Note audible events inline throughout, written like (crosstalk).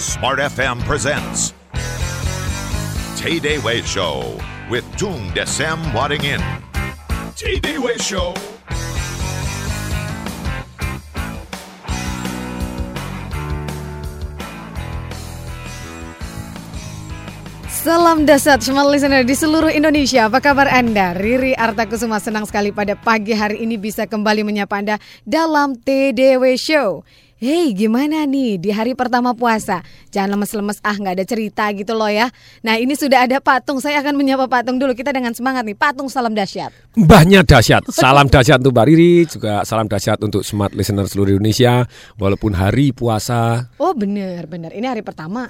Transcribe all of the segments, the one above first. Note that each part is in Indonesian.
Smart FM presents Tay Way Show with Tung Desem Wadding In. Tay Way Show. Salam dasar smart listener di seluruh Indonesia. Apa kabar Anda? Riri Artakusuma senang sekali pada pagi hari ini bisa kembali menyapa Anda dalam TDW Show. Hey, gimana nih di hari pertama puasa? Jangan lemes-lemes ah nggak ada cerita gitu loh ya. Nah ini sudah ada patung. Saya akan menyapa patung dulu. Kita dengan semangat nih. Patung salam dahsyat. Mbahnya dahsyat. Salam dahsyat untuk Mbak Riri, juga salam dahsyat untuk smart listener seluruh Indonesia. Walaupun hari puasa. Oh bener bener. Ini hari pertama.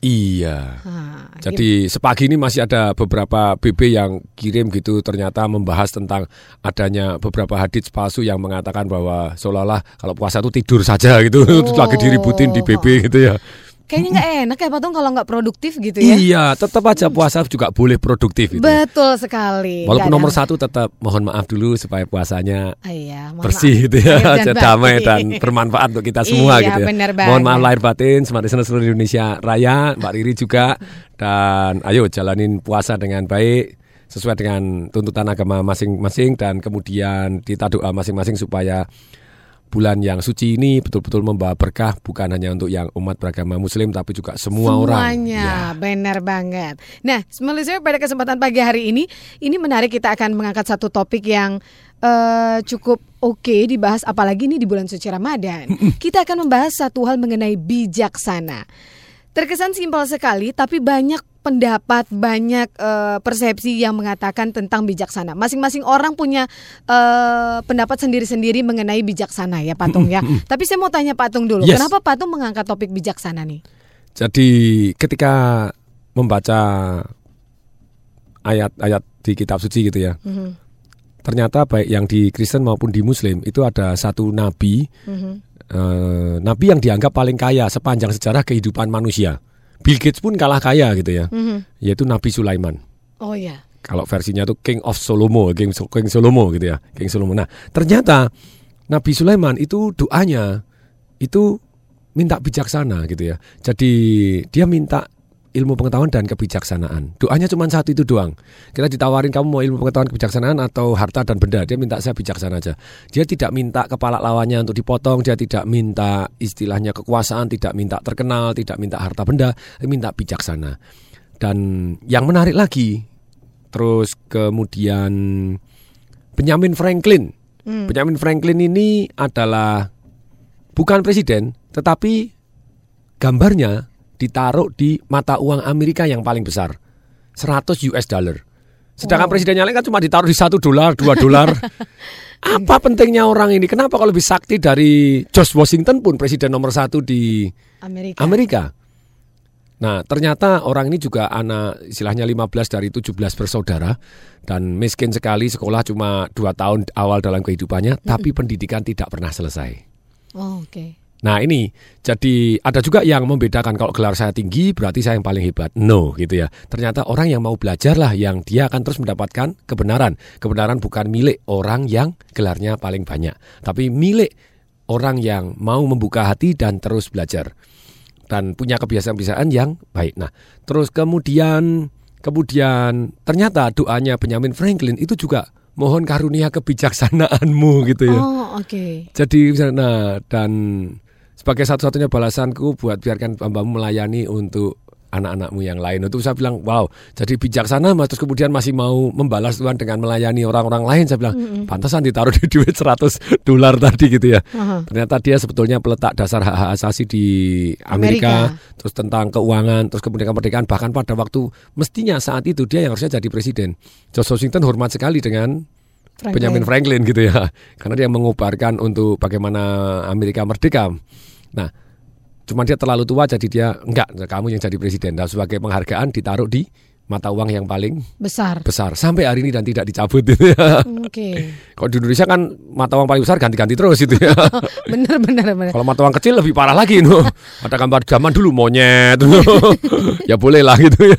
Iya. Ah, Jadi sepagi ini masih ada beberapa BB yang kirim gitu ternyata membahas tentang adanya beberapa hadits palsu yang mengatakan bahwa seolah-olah kalau puasa itu tidur saja gitu Oh. (laughs) lagi diributin di BB gitu ya. Kayaknya nggak enak ya patung kalau nggak produktif gitu ya. Iya, tetap aja puasa juga boleh produktif gitu. Betul sekali. Walaupun nomor satu tetap mohon maaf dulu supaya puasanya Ah, iya, bersih maaf. gitu ya, (laughs) dan damai dan bermanfaat untuk kita semua Iya, gitu ya. benar Mohon maaf banget. lahir batin, smart listener seluruh Indonesia Raya, Mbak Riri juga dan ayo jalanin puasa dengan baik sesuai dengan tuntutan agama masing-masing dan kemudian kita doa masing-masing supaya bulan yang suci ini betul-betul membawa berkah bukan hanya untuk yang umat beragama muslim tapi juga semua orang. Ya. Semuanya, benar banget. Nah, Smart pada kesempatan pagi hari ini, ini menarik kita akan mengangkat satu topik yang eh, cukup oke dibahas, apalagi ini di bulan suci Ramadan. Kita akan membahas satu hal mengenai bijaksana. Terkesan simpel sekali, tapi banyak pendapat, banyak eh, persepsi yang mengatakan tentang bijaksana. Masing-masing orang punya eh, pendapat sendiri-sendiri mengenai bijaksana ya, Patung ya. (laughs) Tapi saya mau tanya Patung dulu, Yes. kenapa Patung mengangkat topik bijaksana nih? Jadi ketika membaca ayat-ayat di kitab suci gitu ya. Mhm. Ternyata baik yang di Kristen maupun di Muslim itu ada satu nabi, Mhm. eh, nabi yang dianggap paling kaya sepanjang sejarah kehidupan manusia. Bill Gates pun kalah kaya gitu ya, Mhm. yaitu Nabi Sulaiman. Oh ya. Kalau versinya itu King of Solomo, King, King Solomo gitu ya, King Solomo. Nah ternyata Nabi Sulaiman itu doanya itu minta bijaksana gitu ya. Jadi dia minta ilmu pengetahuan dan kebijaksanaan. Doanya cuma satu itu doang. Kita ditawarin kamu mau ilmu pengetahuan kebijaksanaan atau harta dan benda. Dia minta saya bijaksana aja. Dia tidak minta kepala lawannya untuk dipotong. Dia tidak minta istilahnya kekuasaan, tidak minta terkenal, tidak minta harta benda. Dia minta bijaksana. Dan yang menarik lagi, terus kemudian Benjamin Franklin. Hmm. Benjamin Franklin ini adalah bukan presiden, tetapi gambarnya ditaruh di mata uang Amerika yang paling besar, 100 US dollar. Sedangkan Wow. presiden yang lain kan cuma ditaruh di satu dolar, dua dolar. (laughs) Apa pentingnya orang ini? Kenapa kalau lebih sakti dari George Washington pun presiden nomor satu di Amerika. Amerika? Nah, ternyata orang ini juga anak istilahnya 15 dari 17 bersaudara dan miskin sekali sekolah cuma dua tahun awal dalam kehidupannya, tapi pendidikan tidak pernah selesai. Oh, Oke. Nah ini jadi ada juga yang membedakan kalau gelar saya tinggi berarti saya yang paling hebat. No gitu ya. Ternyata orang yang mau belajar lah yang dia akan terus mendapatkan kebenaran. Kebenaran bukan milik orang yang gelarnya paling banyak, tapi milik orang yang mau membuka hati dan terus belajar dan punya kebiasaan-kebiasaan yang baik. Nah, terus kemudian kemudian ternyata doanya Benjamin Franklin itu juga mohon karunia kebijaksanaanmu gitu ya. Oh, oke. Jadi nah dan sebagai satu-satunya balasanku buat biarkan hambamu melayani untuk anak-anakmu yang lain. Itu saya bilang, wow, jadi bijaksana mas terus kemudian masih mau membalas Tuhan dengan melayani orang-orang lain. Saya bilang, pantasan ditaruh di duit 100 dolar tadi gitu ya. Aha. Ternyata dia sebetulnya peletak dasar hak-hak asasi di Amerika, Amerika. terus tentang keuangan, terus kemudian kemerdekaan bahkan pada waktu mestinya saat itu dia yang harusnya jadi presiden. George Washington hormat sekali dengan Franklin. Benjamin Franklin gitu ya. (laughs) Karena dia mengubarkan untuk bagaimana Amerika merdeka. Nah, cuma dia terlalu tua jadi dia enggak kamu yang jadi presiden. Dan sebagai penghargaan ditaruh di mata uang yang paling Besar. besar sampai hari ini dan tidak dicabut gitu ya. Oke. (laughs) Kalau di Indonesia kan mata uang paling besar ganti-ganti terus itu ya. (laughs) bener bener bener. Kalau mata uang kecil lebih parah lagi no. (laughs) Ada gambar zaman dulu monyet. ya boleh lah gitu ya.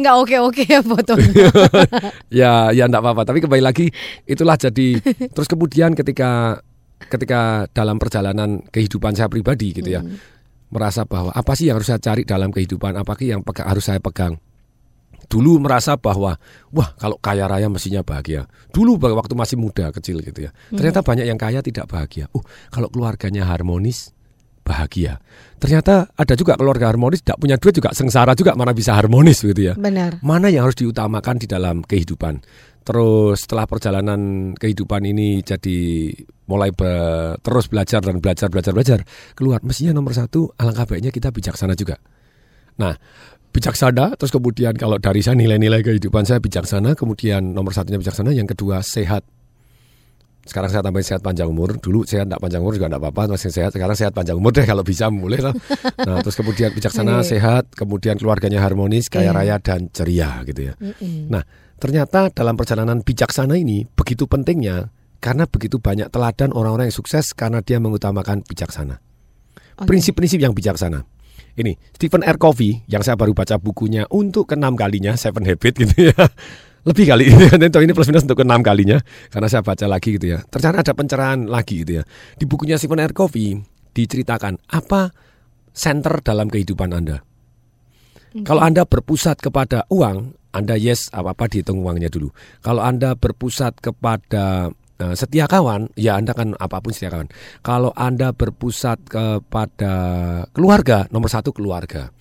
Nggak oke oke ya fotonya. ya ya enggak apa-apa tapi kembali lagi itulah jadi terus kemudian ketika ketika dalam perjalanan kehidupan saya pribadi gitu ya merasa bahwa apa sih yang harus saya cari dalam kehidupan, apa sih yang pega- harus saya pegang. Dulu merasa bahwa wah kalau kaya raya mestinya bahagia. Dulu waktu masih muda kecil gitu ya. Ternyata banyak yang kaya tidak bahagia. Uh kalau keluarganya harmonis bahagia. Ternyata ada juga keluarga harmonis tidak punya duit juga sengsara juga mana bisa harmonis gitu ya Benar. mana yang harus diutamakan di dalam kehidupan. Terus setelah perjalanan kehidupan ini jadi mulai be- terus belajar dan belajar belajar belajar keluar mestinya nomor satu alangkah baiknya kita bijaksana juga. Nah bijaksana terus kemudian kalau dari saya nilai-nilai kehidupan saya bijaksana kemudian nomor satunya bijaksana yang kedua sehat. Sekarang saya tambahin sehat panjang umur. Dulu sehat tidak panjang umur juga tidak apa-apa, masih sehat. Sekarang sehat panjang umur deh kalau bisa mulai lah. Nah, terus kemudian bijaksana, Iya. sehat, kemudian keluarganya harmonis, kaya Iya. raya dan ceria gitu ya. Nah, ternyata dalam perjalanan bijaksana ini begitu pentingnya karena begitu banyak teladan orang-orang yang sukses karena dia mengutamakan bijaksana. Oke. Prinsip-prinsip yang bijaksana. Ini Stephen R. Covey yang saya baru baca bukunya untuk keenam kalinya Seven Habit gitu ya. (laughs) Lebih kali Tentu ini plus minus untuk keenam kalinya karena saya baca lagi gitu ya. Ternyata ada pencerahan lagi gitu ya. Di bukunya Stephen R. Covey diceritakan apa center dalam kehidupan Anda. Kalau Anda berpusat kepada uang, Anda yes apa-apa dihitung uangnya dulu. Kalau Anda berpusat kepada eh, setia kawan, ya Anda kan apa pun setia kawan. Kalau Anda berpusat kepada keluarga, nomor satu keluarga.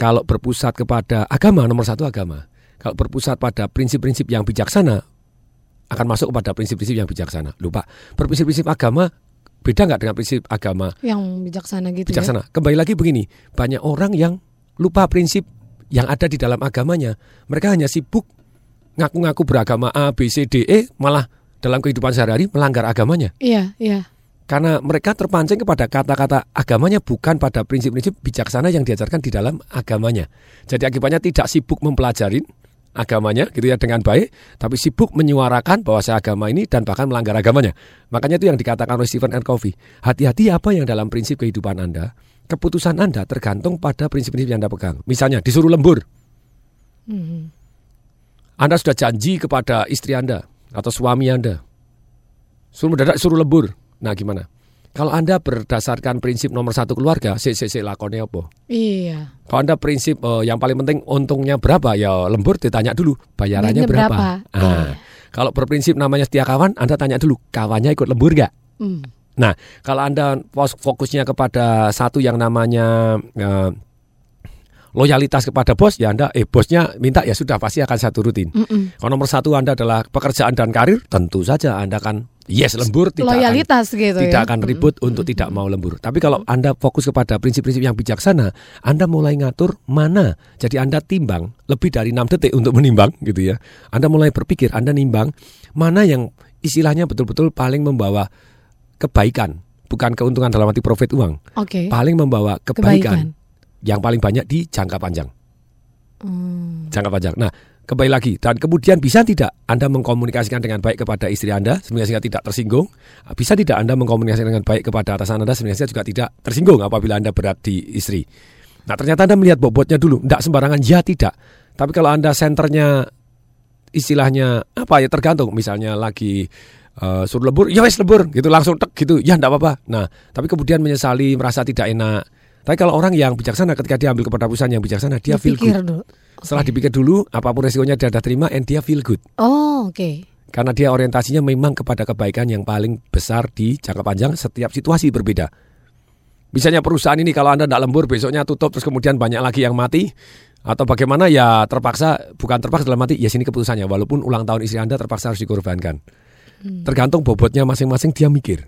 Kalau berpusat kepada agama, nomor satu agama. Kalau berpusat pada prinsip-prinsip yang bijaksana, akan masuk kepada prinsip-prinsip yang bijaksana. Lupa, berprinsip-prinsip agama beda nggak dengan prinsip agama Yang bijaksana gitu ya. bijaksana. Kembali lagi begini, banyak orang yang lupa prinsip yang ada di dalam agamanya. Mereka hanya sibuk ngaku-ngaku beragama A, B, C, D, E, malah dalam kehidupan sehari-hari melanggar agamanya. Iya, iya. Karena mereka terpancing kepada kata-kata agamanya bukan pada prinsip-prinsip bijaksana yang diajarkan di dalam agamanya. Jadi akibatnya tidak sibuk mempelajari agamanya gitu ya dengan baik, tapi sibuk menyuarakan bahwa saya agama ini dan bahkan melanggar agamanya. Makanya itu yang dikatakan oleh Stephen R. Covey. Hati-hati apa yang dalam prinsip kehidupan Anda, keputusan Anda tergantung pada prinsip-prinsip yang Anda pegang. Misalnya disuruh lembur, Mhm. Anda sudah janji kepada istri Anda atau suami Anda. Suruh mendadak suruh lembur. Nah gimana? Kalau Anda berdasarkan prinsip nomor satu keluarga, si si si lakonnya apa? Iya. Kalau Anda prinsip eh, yang paling penting untungnya berapa, ya lembur ditanya dulu bayarannya berapa. berapa? Ah, Iya. Kalau berprinsip namanya setia kawan, Anda tanya dulu kawannya ikut lembur nggak? Hmm. Nah, kalau Anda fokusnya kepada satu yang namanya eh, loyalitas kepada bos, ya Anda, eh bosnya minta ya sudah pasti akan satu rutin. Mm-mm. Kalau nomor satu Anda adalah pekerjaan dan karir, tentu saja Anda akan yes lembur, tidak akan Loyalitas gitu tidak ya. akan ribut untuk tidak mau lembur. Tapi kalau Anda fokus kepada prinsip-prinsip yang bijaksana, Anda mulai ngatur mana. Jadi Anda timbang lebih dari 6 detik untuk menimbang gitu ya. Anda mulai berpikir, Anda nimbang mana yang istilahnya betul-betul paling membawa kebaikan, bukan keuntungan dalam arti profit uang, Oke. paling membawa kebaikan, Kebaikan. yang paling banyak di jangka panjang. Hmm. Jangka panjang. Nah, kembali lagi dan kemudian bisa tidak Anda mengkomunikasikan dengan baik kepada istri Anda sehingga tidak tersinggung? Bisa tidak Anda mengkomunikasikan dengan baik kepada atasan Anda sehingga juga tidak tersinggung apabila Anda berat di istri? Nah, ternyata Anda melihat bobotnya dulu, tidak sembarangan ya tidak. Tapi kalau Anda senternya istilahnya apa ya tergantung misalnya lagi eh, suruh lembur, ya wes lembur gitu langsung tek gitu, ya enggak apa-apa. Nah, tapi kemudian menyesali merasa tidak enak. Tapi kalau orang yang bijaksana ketika dia ambil keputusan yang bijaksana dia feel good. Dulu. Setelah dipikir dulu, apa pun resikonya dia sudah terima, and dia feel good. Oh, oke. Karena dia orientasinya memang kepada kebaikan yang paling besar di jangka panjang setiap situasi berbeda. Misalnya perusahaan ini kalau Anda tidak lembur, besoknya tutup, terus kemudian banyak lagi yang mati. Atau bagaimana ya terpaksa, bukan terpaksa dalam mati, ya sini keputusannya. Walaupun ulang tahun istri Anda terpaksa harus dikorbankan. Tergantung bobotnya masing-masing dia mikir.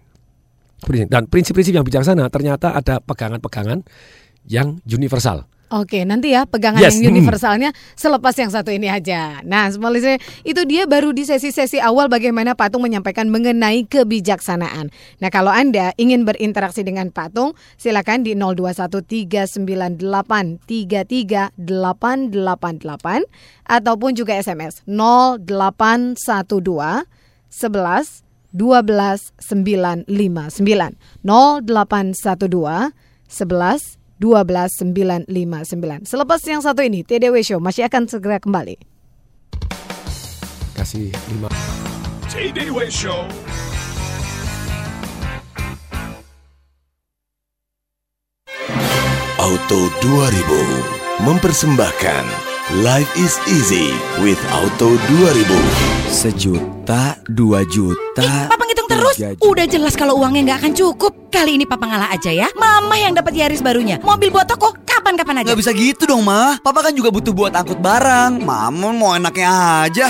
Dan prinsip-prinsip yang bijaksana ternyata ada pegangan-pegangan yang universal. Oke, nanti ya pegangan Yes, yang mm. universalnya selepas yang satu ini aja. Nah, semua listener, itu dia baru di sesi-sesi awal bagaimana Patung menyampaikan mengenai kebijaksanaan. Nah, kalau Anda ingin berinteraksi dengan Patung, silakan di 0213933888 ataupun juga SMS 0812 11 12 959 0812 11 12 959. Selepas yang satu ini, TDW Show masih akan segera kembali. Kasih lima. TDW Show. Auto 2000 mempersembahkan Life is easy with Auto 2000. Sejuta, dua juta. Ih, papa ngitung terus. Udah jelas kalau uangnya nggak akan cukup. Kali ini papa ngalah aja ya. Mama yang dapat Yaris barunya. Mobil buat toko kapan-kapan aja. Gak bisa gitu dong, Ma. Papa kan juga butuh buat angkut barang. Mama mau enaknya aja.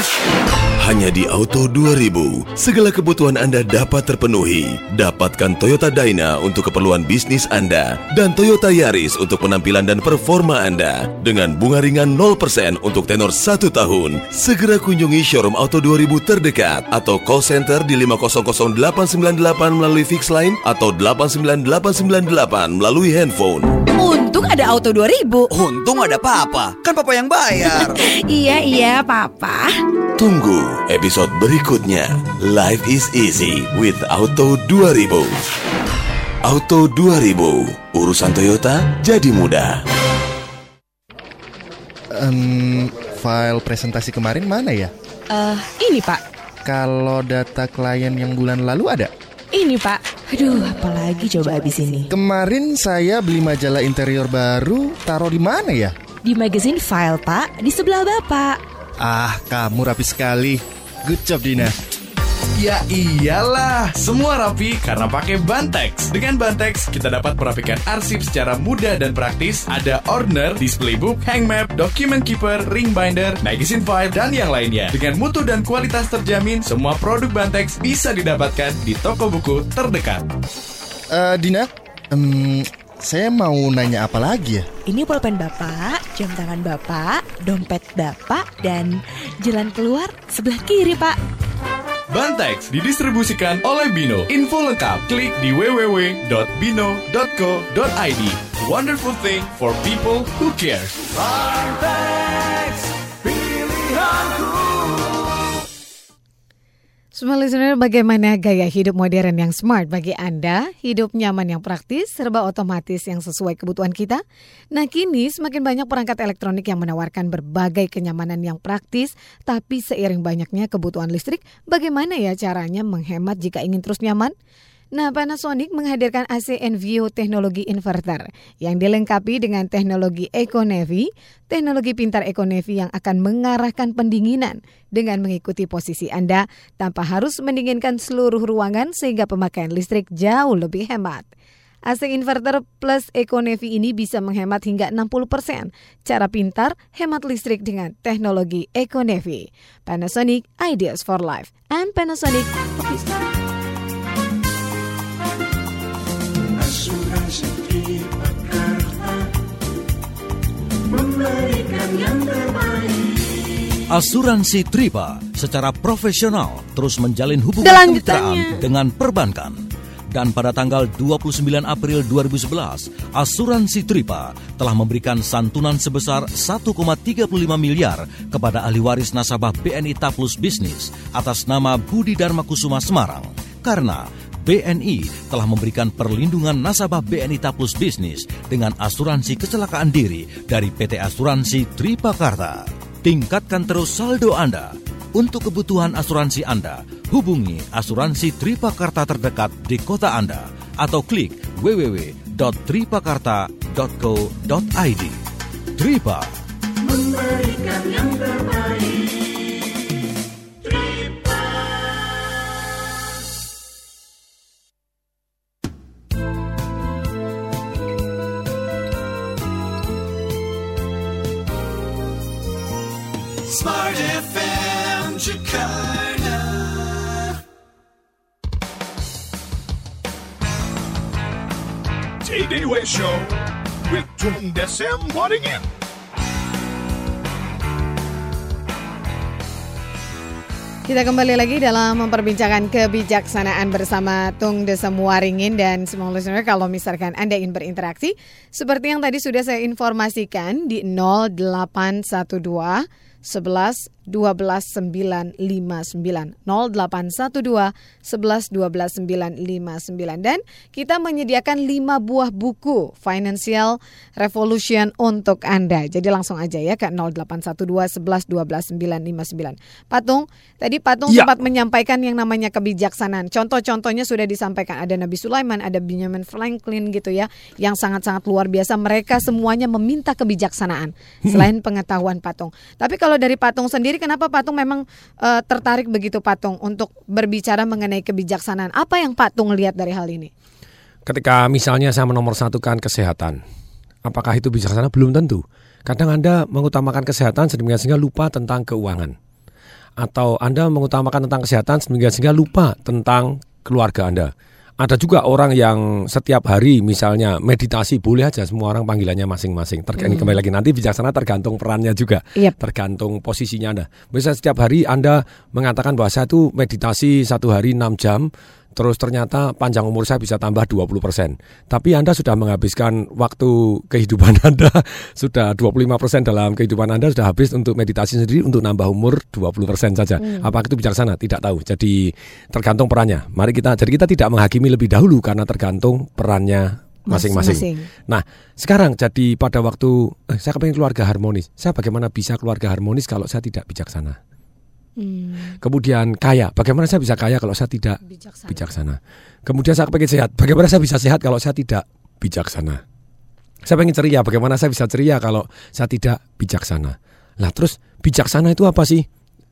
Hanya di Auto 2000, segala kebutuhan Anda dapat terpenuhi. Dapatkan Toyota Dyna untuk keperluan bisnis Anda dan Toyota Yaris untuk penampilan dan performa Anda dengan bunga ringan 0% untuk tenor 1 tahun. Segera kunjungi showroom Auto 2000 terdekat atau call center di 500898 melalui fix line atau 89898 melalui handphone. Untung ada Auto 2000. Untung ada papa. Kan papa yang bayar. (laughs) iya, iya, papa. Tunggu episode berikutnya. Life is easy with Auto 2000. Auto 2000, urusan Toyota jadi mudah. Em, file presentasi kemarin mana ya? Eh, ini Pak. Kalau data klien yang bulan lalu ada? Ini Pak. Aduh, apalagi coba habis ini. Kemarin saya beli majalah interior baru, taruh di mana ya? Di magazine file Pak, di sebelah Bapak. Ah, kamu rapi sekali. Good job, Dina. Ya iyalah, semua rapi karena pakai Bantex. Dengan Bantex, kita dapat merapikan arsip secara mudah dan praktis. Ada order, display book, hang map, document keeper, ring binder, magazine file, dan yang lainnya. Dengan mutu dan kualitas terjamin, semua produk Bantex bisa didapatkan di toko buku terdekat. Eh, Dina, em, saya mau nanya apa lagi ya? Ini pulpen Bapak, jam tangan Bapak, dompet Bapak, dan jalan keluar sebelah kiri Pak. Bantex didistribusikan oleh Bino. Info lengkap klik di www.bino.co.id. Wonderful thing for people who care. Semua listener, bagaimana gaya hidup modern yang smart bagi Anda? Hidup nyaman yang praktis, serba otomatis yang sesuai kebutuhan kita? Nah kini semakin banyak perangkat elektronik yang menawarkan berbagai kenyamanan yang praktis, tapi seiring banyaknya kebutuhan listrik, bagaimana ya caranya menghemat jika ingin terus nyaman? Nah, Panasonic menghadirkan AC Envio teknologi inverter yang dilengkapi dengan teknologi EcoNevi, teknologi pintar EcoNevi yang akan mengarahkan pendinginan dengan mengikuti posisi Anda tanpa harus mendinginkan seluruh ruangan sehingga pemakaian listrik jauh lebih hemat. AC inverter plus EcoNevi ini bisa menghemat hingga 60%. Cara pintar, hemat listrik dengan teknologi EcoNevi. Panasonic Ideas for Life and Panasonic Asuransi Tripa secara profesional terus menjalin hubungan kemitraan dengan perbankan. Dan pada tanggal 29 April 2011, Asuransi Tripa telah memberikan santunan sebesar 1,35 miliar kepada ahli waris nasabah BNI Taplus Bisnis atas nama Budi Dharma Kusuma Semarang. Karena BNI telah memberikan perlindungan nasabah BNI Taplus Bisnis dengan asuransi kecelakaan diri dari PT Asuransi Tripakarta. Tingkatkan terus saldo Anda. Untuk kebutuhan asuransi Anda, hubungi asuransi Tripakarta terdekat di kota Anda atau klik www.tripakarta.co.id. Tripa Memberikan yang terbaik Smart FM Jakarta. TDW Show with Tung Desem Waddingin. Kita kembali lagi dalam memperbincangkan kebijaksanaan bersama Tung Desem Waringin dan semua listener kalau misalkan Anda ingin berinteraksi seperti yang tadi sudah saya informasikan di 0812 11 12959 0812 11 12 959 dan kita menyediakan 5 buah buku Financial Revolution untuk Anda. Jadi langsung aja ya ke 0812 11 12 959. Patung, tadi Patung Ya. sempat menyampaikan yang namanya kebijaksanaan. Contoh-contohnya sudah disampaikan ada Nabi Sulaiman, ada Benjamin Franklin gitu ya, yang sangat-sangat luar biasa. Mereka semuanya meminta kebijaksanaan selain pengetahuan Patung. Tapi kalau dari Patung sendiri, kenapa Patung memang eh, tertarik begitu Patung untuk berbicara mengenai kebijaksanaan? Apa yang Patung lihat dari hal ini? Ketika misalnya saya menomorsatukan kesehatan, apakah itu bijaksana? Belum tentu. Kadang Anda mengutamakan kesehatan sedemikian sehingga lupa tentang keuangan. Atau Anda mengutamakan tentang kesehatan sedemikian sehingga lupa tentang keluarga Anda. Ada juga orang yang setiap hari misalnya meditasi boleh aja semua orang panggilannya masing-masing. Ini Hmm. kembali lagi nanti bijaksana tergantung perannya juga, Yep. tergantung posisinya Anda. Bisa setiap hari Anda mengatakan bahwa saya itu meditasi satu hari 6 jam, terus ternyata panjang umur saya bisa tambah 20%. Tapi Anda sudah menghabiskan waktu kehidupan (laughs) Anda sudah 25% dalam kehidupan Anda sudah habis untuk meditasi sendiri untuk nambah umur 20% saja. Hmm. Apakah itu bijaksana? Tidak tahu. Jadi tergantung perannya. Mari kita jadi kita tidak menghakimi lebih dahulu karena tergantung perannya masing-masing. Nah, sekarang jadi pada waktu eh, saya kepengen keluarga harmonis. Saya bagaimana bisa keluarga harmonis kalau saya tidak bijaksana? Hmm. Kemudian kaya, bagaimana saya bisa kaya kalau saya tidak Bijaksana. bijaksana? Kemudian saya pengen sehat, bagaimana saya bisa sehat kalau saya tidak bijaksana? Saya pengen ceria, bagaimana saya bisa ceria kalau saya tidak bijaksana? Nah terus bijaksana itu apa sih?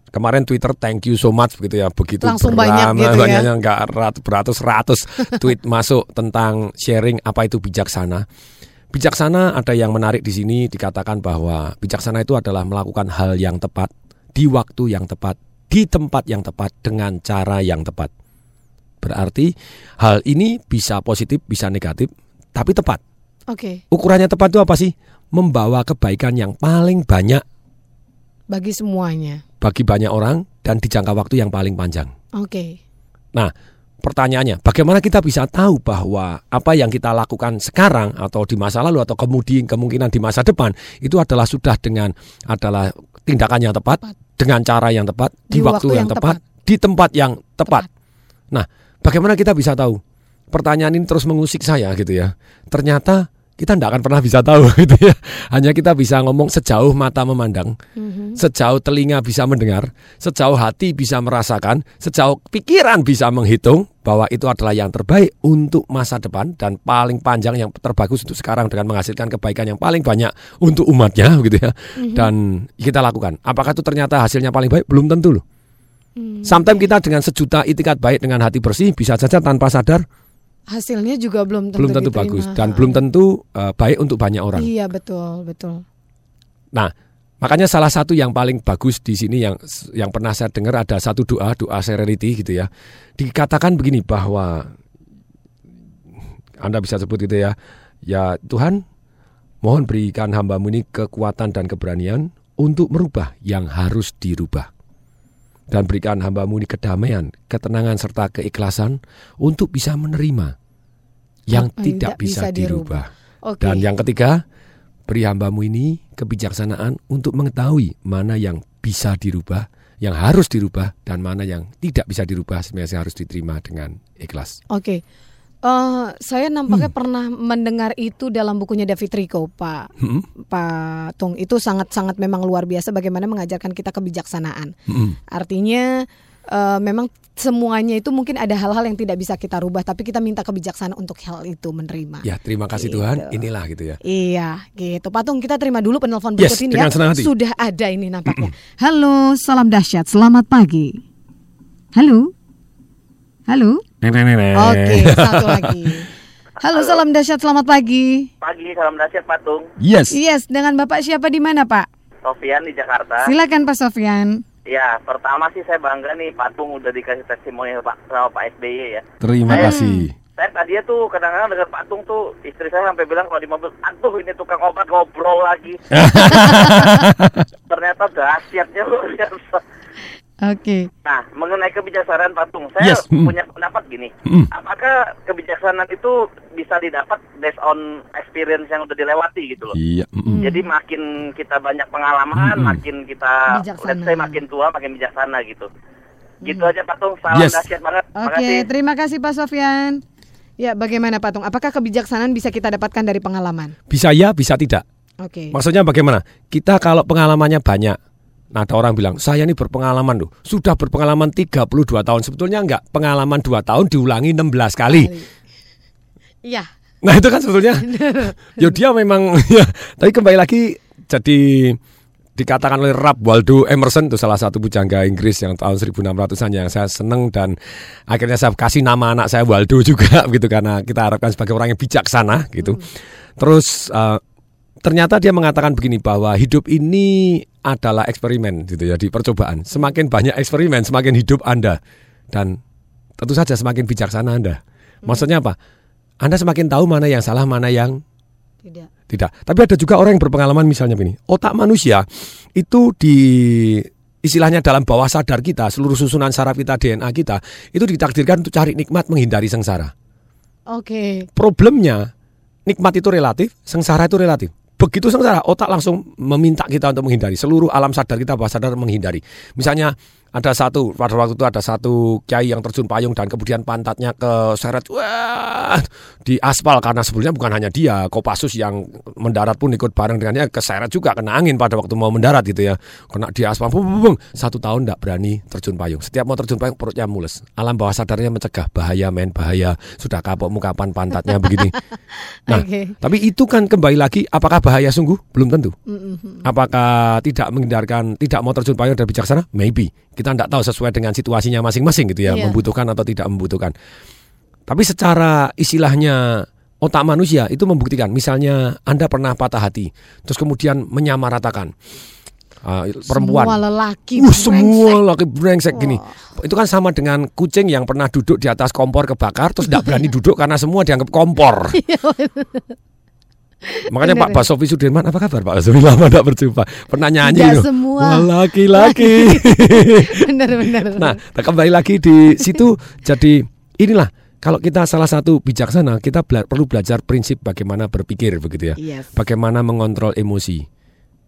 Kemarin Twitter thank you so much begitu ya begitu Langsung banyak beramai- gitu ya. banyaknya nggak rat- beratus-ratus tweet masuk tentang sharing apa itu bijaksana. Bijaksana ada yang menarik di sini dikatakan bahwa bijaksana itu adalah melakukan hal yang tepat di waktu yang tepat di tempat yang tepat dengan cara yang tepat. Berarti hal ini bisa positif bisa negatif tapi tepat. Oke, Ukurannya tepat itu apa sih? Membawa kebaikan yang paling banyak bagi semuanya. bagi banyak orang dan di jangka waktu yang paling panjang. Oke. Nah, pertanyaannya, bagaimana kita bisa tahu bahwa apa yang kita lakukan sekarang atau di masa lalu atau kemudian kemungkinan di masa depan itu adalah sudah dengan adalah tindakan yang tepat, dengan cara yang tepat, di, Di waktu, waktu yang, yang tepat, di tempat yang tepat. Nah, bagaimana kita bisa tahu? Pertanyaan ini terus mengusik saya gitu ya. Ternyata kita tidak akan pernah bisa tahu (laughs) gitu ya. Hanya kita bisa ngomong sejauh mata memandang, Mhm. sejauh telinga bisa mendengar, sejauh hati bisa merasakan, sejauh pikiran bisa menghitung bahwa itu adalah yang terbaik untuk masa depan dan paling panjang yang terbagus untuk sekarang dengan menghasilkan kebaikan yang paling banyak untuk umatnya (laughs) gitu ya. Mhm. Dan kita lakukan. Apakah itu ternyata hasilnya paling baik? Belum tentu loh. Hmm. Sometimes kita dengan sejuta itikat baik dengan hati bersih bisa saja tanpa sadar Hasilnya juga belum tentu belum tentu diterima. bagus dan belum tentu uh, baik untuk banyak orang. Iya betul betul. Nah, makanya salah satu yang paling bagus di sini yang yang pernah saya dengar ada satu doa, doa serenity gitu ya. Dikatakan begini bahwa Anda bisa sebut gitu ya. Ya Tuhan, mohon berikan hambamu ini kekuatan dan keberanian untuk merubah yang harus dirubah. Dan berikan hambamu ini kedamaian, ketenangan serta keikhlasan untuk bisa menerima yang yang tidak tidak bisa, bisa dirubah. dirubah. Oke. Dan yang ketiga, beri hambamu ini kebijaksanaan untuk mengetahui mana yang bisa dirubah, yang harus dirubah, dan mana yang tidak bisa dirubah sebenarnya harus diterima dengan ikhlas. Oke. Eh, saya nampaknya Hmm. pernah mendengar itu dalam bukunya David Rico, Pak. Hmm. Pak Tung itu sangat-sangat memang luar biasa bagaimana mengajarkan kita kebijaksanaan. Hmm. Artinya eh, memang semuanya itu mungkin ada hal-hal yang tidak bisa kita rubah, tapi kita minta kebijaksanaan untuk hal itu menerima. Ya, terima kasih Gitu. Tuhan. Inilah gitu ya. Iya, gitu. Patung kita terima dulu penelpon Yes, berikut ini dengan ya. senang hati. Sudah ada ini nampaknya. Halo, salam dahsyat. Selamat pagi. Halo. Halo. Oke, satu (laughs) lagi. Halo, salam dahsyat. Selamat pagi. Pagi, salam dahsyat Patung. Yes. Yes, dengan Bapak siapa di mana, Pak? Sofian di Jakarta. Silakan Pak Sofyan. Ya, pertama sih saya bangga nih Patung udah dikasih testimoni Pak, sama Pak SBY ya. Terima Saya- kasih. Saya tadi tuh kadang-kadang dengan Patung tuh istri saya sampai bilang kalau di mobil, aduh ini tukang obat ngobrol lagi. (laughs) Ternyata dahsyatnya luar biasa. Oke. Nah, mengenai kebijaksanaan patung, saya Yes, mm. punya pendapat gini. Mm. Apakah kebijaksanaan itu bisa didapat based on experience yang udah dilewati gitu loh? Iya. mm-mm. Jadi makin kita banyak pengalaman, Mm-mm. makin kita Bijaksana. let's say makin tua, makin bijaksana gitu. Gitu aja Patung, salam Yes. dahsyat banget. Oke, Makasih. terima kasih Pak Sofyan. Ya, bagaimana Patung? Apakah kebijaksanaan bisa kita dapatkan dari pengalaman? Bisa ya, bisa tidak. Oke. Maksudnya bagaimana? Kita kalau pengalamannya banyak, nah ada orang bilang, saya ini berpengalaman loh, sudah berpengalaman 32 tahun. Sebetulnya enggak, pengalaman 2 tahun diulangi 16 kali. Iya. Nah itu kan sebetulnya, (laughs) ya dia memang, (laughs) ya, tapi kembali lagi jadi dikatakan oleh Ralph Waldo Emerson itu salah satu pujangga Inggris yang tahun 1600-an yang saya seneng dan akhirnya saya kasih nama anak saya Waldo juga (laughs) gitu karena kita harapkan sebagai orang yang bijaksana gitu. Terus eh, ternyata dia mengatakan begini bahwa hidup ini adalah eksperimen gitu ya di percobaan. Semakin banyak eksperimen, semakin hidup Anda dan tentu saja semakin bijaksana Anda. Maksudnya apa? Anda semakin tahu mana yang salah, mana yang Tidak. tidak. Tapi ada juga orang yang berpengalaman misalnya begini. Otak manusia itu di istilahnya dalam bawah sadar kita, seluruh susunan saraf kita, DNA kita, itu ditakdirkan untuk cari nikmat menghindari sengsara. Oke. Problemnya nikmat itu relatif, sengsara itu relatif. Begitu sengsara, otak langsung meminta kita untuk menghindari. Seluruh alam sadar kita bawah sadar menghindari. Misalnya ada satu pada waktu itu ada satu kiai yang terjun payung dan kemudian pantatnya ke seret wah di aspal karena sebelumnya bukan hanya dia Kopassus yang mendarat pun ikut bareng dengannya keseret juga kena angin pada waktu mau mendarat gitu ya kena di aspal bung, bung, bung. satu tahun tidak berani terjun payung setiap mau terjun payung perutnya mules alam bawah sadarnya mencegah bahaya men bahaya sudah kapok mukapan pantatnya begini (laughs) nah Oke. tapi itu kan kembali lagi apakah bahaya sungguh belum tentu. Apakah tidak menghindarkan, tidak mau terjun payung dan bijaksana? Maybe. Kita tidak tahu sesuai dengan situasinya masing-masing gitu ya, Iya. membutuhkan atau tidak membutuhkan. Tapi secara istilahnya otak manusia itu membuktikan. Misalnya Anda pernah patah hati, terus kemudian menyamaratakan uh, perempuan. Semua lelaki Uh, semua laki brengsek gini. Itu kan sama dengan kucing yang pernah duduk di atas kompor kebakar terus tidak berani (laughs) duduk karena semua dianggap kompor. Makanya Bener Pak. Basofi Sudirman apa kabar Pak Basofi? Lama tidak berjumpa. Pernah nyanyi Tidak semua. Laki-laki. (laughs) Benar-benar. nah kembali lagi di situ. Jadi inilah. Kalau kita salah satu bijaksana kita bela- perlu belajar prinsip bagaimana berpikir begitu ya. Yes. bagaimana mengontrol emosi.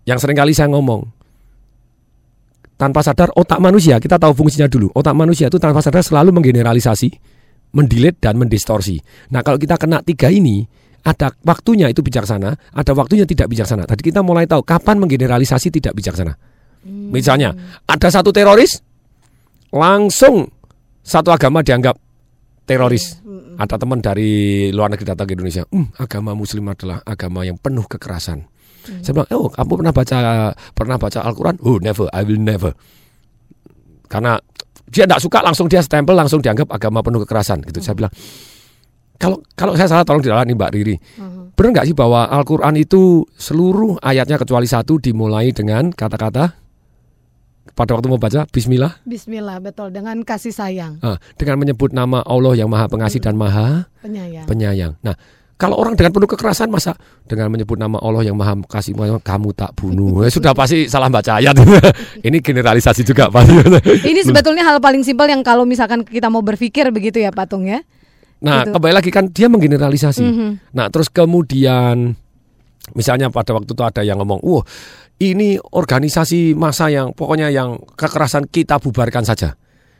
Yang sering kali saya ngomong tanpa sadar otak manusia kita tahu fungsinya dulu. Otak manusia itu tanpa sadar selalu menggeneralisasi mendilit dan mendistorsi. Nah kalau kita kena tiga ini ada waktunya itu bijaksana ada waktunya tidak bijaksana. Tadi kita mulai tahu kapan menggeneralisasi tidak bijaksana. Misalnya ada satu teroris langsung satu agama dianggap teroris. Ada teman dari luar negeri datang ke Indonesia "Hmm, agama muslim adalah agama yang penuh kekerasan. Saya bilang, oh kamu pernah baca pernah baca Al-Quran? Oh never, I will never. Karena dia tidak suka langsung dia stempel langsung dianggap agama penuh kekerasan gitu. Saya bilang, kalau kalau saya salah tolong dilawan nih Mbak Riri. Benar nggak sih bahwa Al-Quran itu seluruh ayatnya kecuali satu dimulai dengan kata-kata pada waktu mau baca Bismillah Bismillah, betul. Dengan kasih sayang, ah, dengan menyebut nama Allah yang Maha Pengasih dan Maha penyayang. penyayang. Nah, kalau orang dengan penuh kekerasan masa dengan menyebut nama Allah yang Maha Kasih kamu tak bunuh. Eh, sudah pasti salah baca ayat. (laughs) Ini generalisasi juga pasti. (laughs) Ini sebetulnya hal paling simpel yang kalau misalkan kita mau berpikir begitu ya Patung ya. Nah, Gitu. kembali lagi kan dia menggeneralisasi. Mhm. Nah, terus kemudian misalnya pada waktu itu ada yang ngomong, "Wah, ini organisasi masa yang pokoknya yang kekerasan kita bubarkan saja."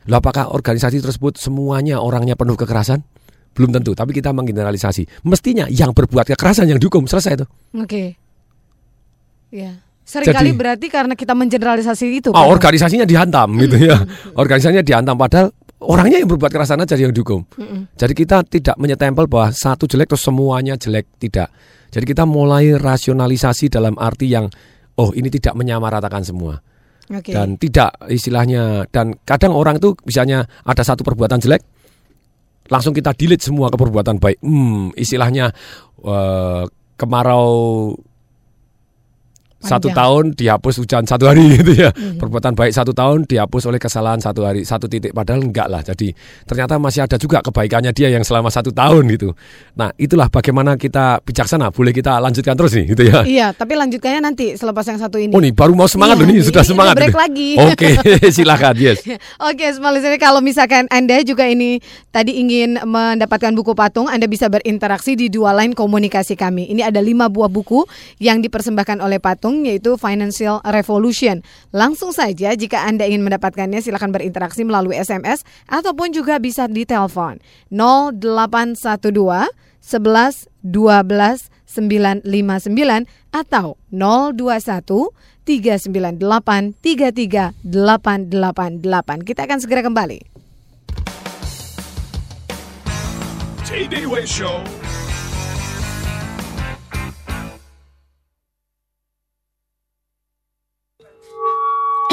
Loh, apakah organisasi tersebut semuanya orangnya penuh kekerasan? Belum tentu, tapi kita menggeneralisasi. Mestinya yang berbuat kekerasan yang dihukum selesai itu. Oke. Ya. Seringkali berarti karena kita mengeneralisasi itu. Ah, Patung. organisasinya dihantam gitu ya. Organisasinya dihantam padahal orangnya yang berbuat kekerasan aja yang dihukum. Mm-mm. Jadi kita tidak menyetempel bahwa satu jelek terus semuanya jelek, tidak. Jadi kita mulai rasionalisasi dalam arti yang oh ini tidak menyamaratakan semua. Oke. Dan tidak istilahnya dan kadang orang itu misalnya ada satu perbuatan jelek langsung kita delete semua ke perbuatan baik. Hmm, istilahnya eh, kemarau Satu Panjang. tahun dihapus hujan satu hari (laughs) gitu ya. Mhm. Perbuatan baik satu tahun dihapus oleh kesalahan satu hari satu titik. Padahal enggak lah. Jadi ternyata masih ada juga kebaikannya dia yang selama satu tahun gitu. Nah itulah bagaimana kita bijaksana. Boleh kita lanjutkan terus nih gitu ya. Iya, tapi lanjutkannya nanti selepas yang satu ini. Oh nih baru mau semangat Iya, loh nih ini sudah udah semangat. break nih. lagi. (laughs) Oke (laughs) silakan yes. Oke, listener, kalau misalkan Anda juga ini tadi ingin mendapatkan buku patung, Anda bisa berinteraksi di dua line komunikasi kami. Ini ada lima buah buku yang dipersembahkan oleh patung, yaitu Financial Revolution. Langsung saja, jika Anda ingin mendapatkannya, silakan berinteraksi melalui SMS ataupun juga bisa di telepon 0812 11 12 959 atau 021 398 33888. Kita akan segera kembali. TDW Show.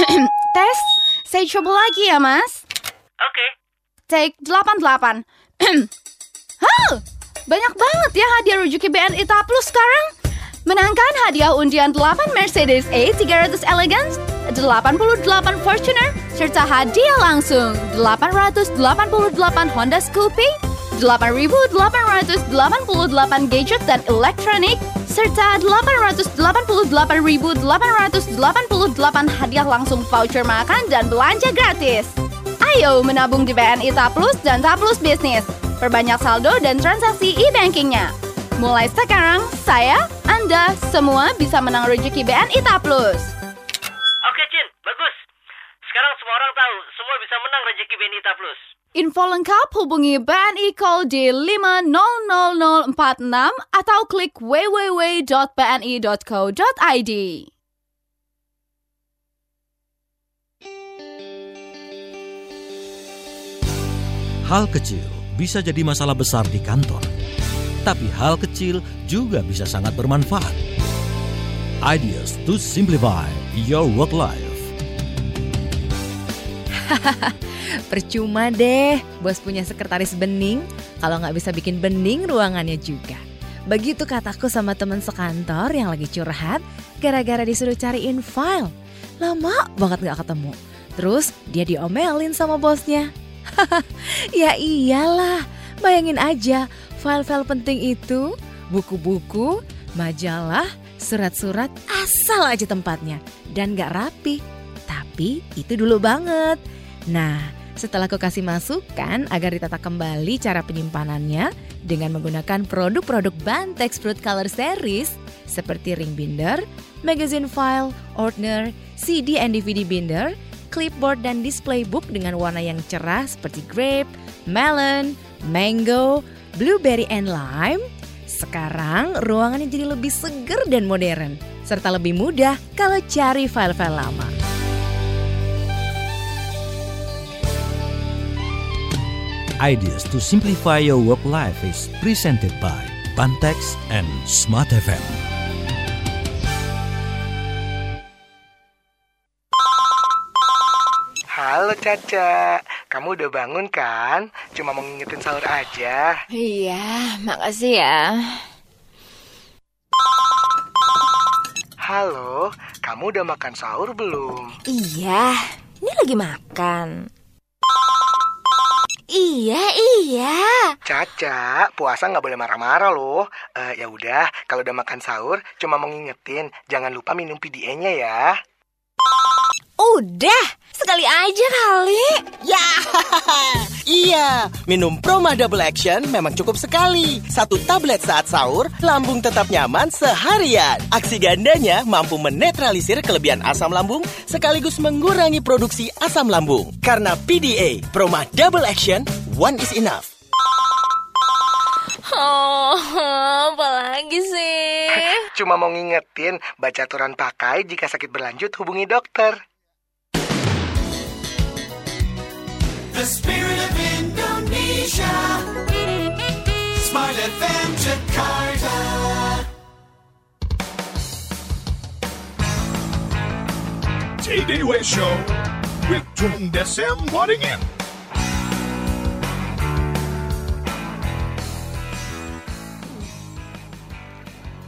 (clears throat) Tes, saya coba lagi ya, Mas. Oke. Take 88. (clears throat) Hah, banyak banget ya hadiah Rujuki BNI Plus sekarang. Menangkan hadiah undian 8 Mercedes A 300 Elegance, 88 Fortuner, serta hadiah langsung 888 Honda Scoopy, 8.888 gadget dan elektronik, serta 888.888 hadiah langsung voucher makan dan belanja gratis. Ayo menabung di BNI Ta Plus dan Ta Plus Bisnis. Perbanyak saldo dan transaksi e-bankingnya. Mulai sekarang, saya, Anda, semua bisa menang rezeki BNI Ta Plus. Oke, Cin, bagus. Sekarang semua orang tahu, semua bisa menang rezeki Benita Plus. Info lengkap hubungi BNI Call di 500046 atau klik www.bni.co.id. Hal kecil bisa jadi masalah besar di kantor, tapi hal kecil juga bisa sangat bermanfaat. Ideas to simplify your work life. (laughs) Percuma deh, bos punya sekretaris bening kalau nggak bisa bikin bening ruangannya juga. Begitu kataku sama temen sekantor yang lagi curhat gara-gara disuruh cariin file. Lama banget nggak ketemu. Terus dia diomelin sama bosnya. (laughs) ya iyalah, bayangin aja file-file penting itu, buku-buku, majalah, surat-surat, asal aja tempatnya. Dan gak rapi. Tapi itu dulu banget. Nah, setelah aku kasih masukan agar ditata kembali cara penyimpanannya dengan menggunakan produk-produk Bantex Fruit Color Series seperti ring binder, magazine file, ordner, CD and DVD binder, clipboard dan display book dengan warna yang cerah seperti grape, melon, mango, blueberry and lime. Sekarang ruangannya jadi lebih seger dan modern serta lebih mudah kalau cari file-file lama. Ideas to simplify your work life is presented by Bantex and Smart FM. Halo Caca, kamu udah bangun kan? Cuma mau ngingetin sahur aja. Iya, makasih ya. Halo, kamu udah makan sahur belum? Iya, ini lagi makan. Iya, iya. Caca, puasa nggak boleh marah-marah loh. Eh, ya udah, kalau udah makan sahur, cuma mau ngingetin, jangan lupa minum PDA-nya ya. Udah, sekali aja kali. Ya, (laughs) iya. Minum Proma Double Action memang cukup sekali. Satu tablet saat sahur, lambung tetap nyaman seharian. Aksi gandanya mampu menetralisir kelebihan asam lambung sekaligus mengurangi produksi asam lambung. Karena PDA, Proma Double Action, one is enough. Oh, apalagi sih? (laughs) Cuma mau ngingetin, baca aturan pakai jika sakit berlanjut hubungi dokter. The spirit of Indonesia. Smart FM Jakarta. TDW Show with Tung Desem Waddingin.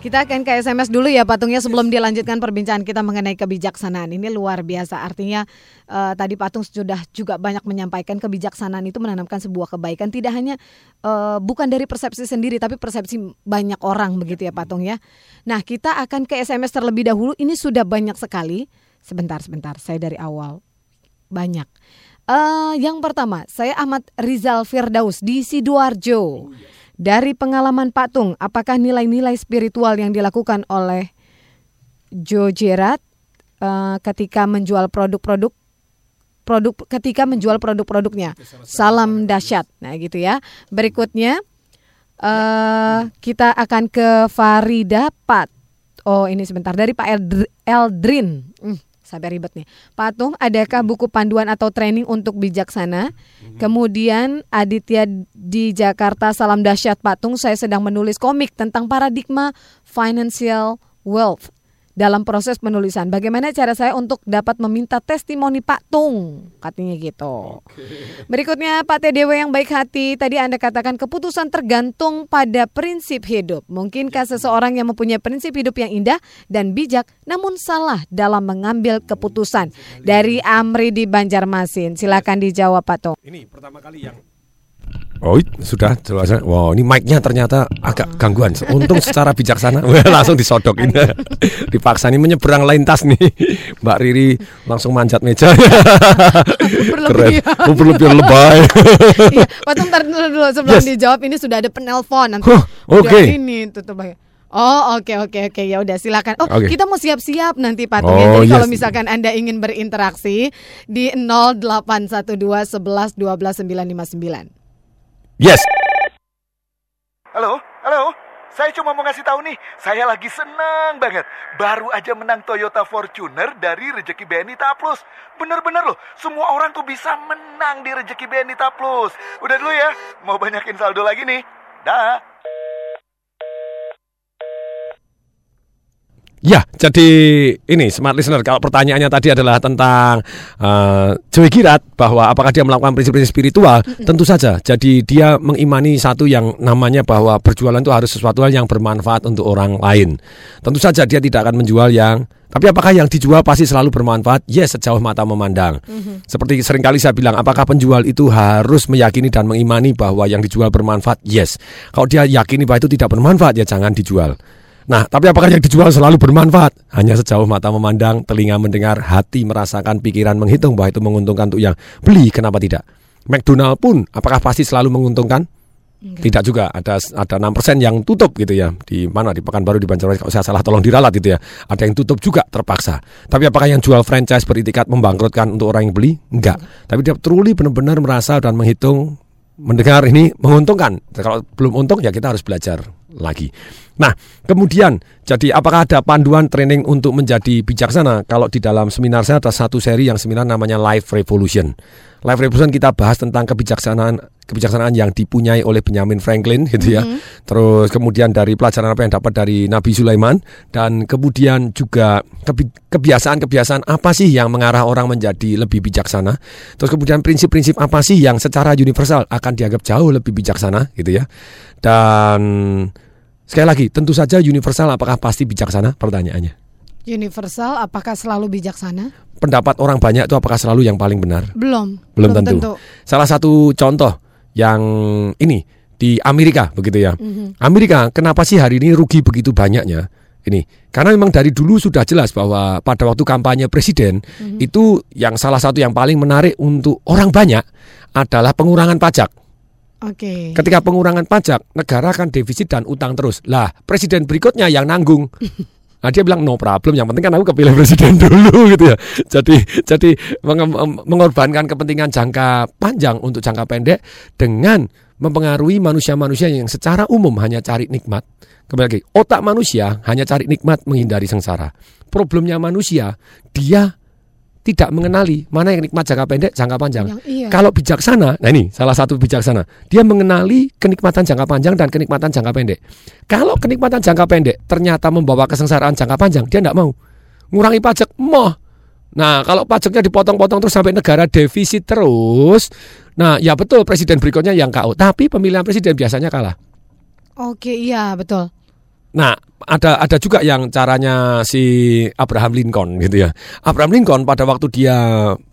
Kita akan ke SMS dulu ya patungnya sebelum dilanjutkan perbincangan kita mengenai kebijaksanaan. Ini luar biasa artinya eh, tadi patung sudah juga banyak menyampaikan kebijaksanaan itu menanamkan sebuah kebaikan tidak hanya eh, bukan dari persepsi sendiri tapi persepsi banyak orang begitu ya patung ya. Nah, kita akan ke SMS terlebih dahulu. Ini sudah banyak sekali. Sebentar sebentar, saya dari awal. Banyak. Eh, yang pertama, saya Ahmad Rizal Firdaus di Sidoarjo. Dari pengalaman Pak Tung, apakah nilai-nilai spiritual yang dilakukan oleh Joe Gerard eh, ketika menjual produk-produk produk ketika menjual produk-produknya. Salam dahsyat. Nah, gitu ya. Berikutnya eh kita akan ke Farida Pat. Oh, ini sebentar dari Pak Eldr- Eldrin. Hmm, sampai ribet nih. Patung, adakah buku panduan atau training untuk bijaksana? Kemudian Aditya di Jakarta, salam dahsyat Patung. Saya sedang menulis komik tentang paradigma financial wealth dalam proses penulisan. Bagaimana cara saya untuk dapat meminta testimoni Pak Tung? Katanya gitu. Berikutnya Pak TDW yang baik hati. Tadi Anda katakan keputusan tergantung pada prinsip hidup. Mungkinkah seseorang yang mempunyai prinsip hidup yang indah dan bijak namun salah dalam mengambil keputusan? Dari Amri di Banjarmasin. Silakan dijawab Pak Tung. Ini pertama kali yang Oh sudah jelas. Wow ini mic-nya ternyata agak gangguan. Untung secara bijaksana (laughs) langsung disodokin. (laughs) Dipaksa nih menyeberang lintas nih. Mbak Riri langsung manjat meja. (laughs) Keren. Oh, berlebihan lebay. Iya, Pak Tung tar dulu, sebelum Yes. dijawab ini sudah ada penelpon nanti. Huh, oke. ini tutup aja. Oh oke oke oke ya udah silakan. Oh Oke. kita mau siap-siap nanti Patung ya. Oh, Jadi kalau yes. misalkan anda ingin berinteraksi di 0812 11 12 959. Yes. Halo, halo. Saya cuma mau ngasih tahu nih, saya lagi seneng banget. Baru aja menang Toyota Fortuner dari Rezeki BNI Plus. Bener-bener loh, semua orang tuh bisa menang di Rezeki BNI Plus. Udah dulu ya, mau banyakin saldo lagi nih. Dah. Ya, jadi ini smart listener. Kalau pertanyaannya tadi adalah tentang uh, Joey Girat bahwa apakah dia melakukan prinsip-prinsip spiritual, tentu saja. Jadi dia mengimani satu yang namanya bahwa berjualan itu harus sesuatu hal yang bermanfaat untuk orang lain. Tentu saja dia tidak akan menjual yang tapi apakah yang dijual pasti selalu bermanfaat? Yes, sejauh mata memandang. Seperti sering kali saya bilang, apakah penjual itu harus meyakini dan mengimani bahwa yang dijual bermanfaat? Yes. Kalau dia yakini bahwa itu tidak bermanfaat, ya jangan dijual. Nah, tapi apakah yang dijual selalu bermanfaat? Hanya sejauh mata memandang, telinga mendengar, hati merasakan, pikiran menghitung bahwa itu menguntungkan untuk yang beli, kenapa tidak? McDonald pun apakah pasti selalu menguntungkan? Tidak juga, ada ada 6% yang tutup gitu ya. Di mana di Pekanbaru di Banjarmasin kalau saya salah tolong diralat gitu ya. Ada yang tutup juga terpaksa. Tapi apakah yang jual franchise beritikat membangkrutkan untuk orang yang beli? Enggak. Tapi dia truly benar-benar merasa dan menghitung mendengar ini menguntungkan. Kalau belum untung ya kita harus belajar lagi. Nah, kemudian jadi apakah ada panduan training untuk menjadi bijaksana? Kalau di dalam seminar saya ada satu seri yang seminar namanya Life Revolution. Life Revolution kita bahas tentang kebijaksanaan kebijaksanaan yang dipunyai oleh Benjamin Franklin gitu ya. Terus kemudian dari pelajaran apa yang dapat dari Nabi Sulaiman dan kemudian juga kebi- kebiasaan-kebiasaan apa sih yang mengarah orang menjadi lebih bijaksana. Terus kemudian prinsip-prinsip apa sih yang secara universal akan dianggap jauh lebih bijaksana gitu ya. Dan sekali lagi tentu saja universal apakah pasti bijaksana pertanyaannya. Universal apakah selalu bijaksana? Pendapat orang banyak itu apakah selalu yang paling benar? Belum. Belum, tentu. Salah satu contoh yang ini di Amerika begitu ya. Mhm. Amerika kenapa sih hari ini rugi begitu banyaknya? Ini karena memang dari dulu sudah jelas bahwa pada waktu kampanye presiden Mhm. itu yang salah satu yang paling menarik untuk orang banyak adalah pengurangan pajak. Oke. Ketika pengurangan pajak, negara akan defisit dan utang terus. Lah, presiden berikutnya yang nanggung. (laughs) Nah, dia bilang no problem, yang penting kan aku kepilih presiden (laughs) dulu gitu ya. Jadi jadi mengorbankan kepentingan jangka panjang untuk jangka pendek dengan mempengaruhi manusia-manusia yang secara umum hanya cari nikmat. Kembali lagi, otak manusia hanya cari nikmat menghindari sengsara. Problemnya manusia, dia tidak mengenali mana yang nikmat jangka pendek, jangka panjang. Yang- iya. Kalau bijaksana, nah ini salah satu bijaksana, dia mengenali kenikmatan jangka panjang dan kenikmatan jangka pendek. Kalau kenikmatan jangka pendek ternyata membawa kesengsaraan jangka panjang, dia tidak mau. Ngurangi pajak, moh. Nah, kalau pajaknya dipotong-potong terus sampai negara defisit terus, nah ya betul presiden berikutnya yang KO, tapi pemilihan presiden biasanya kalah. Oke, iya betul. Nah, ada ada juga yang caranya si Abraham Lincoln gitu ya. Abraham Lincoln pada waktu dia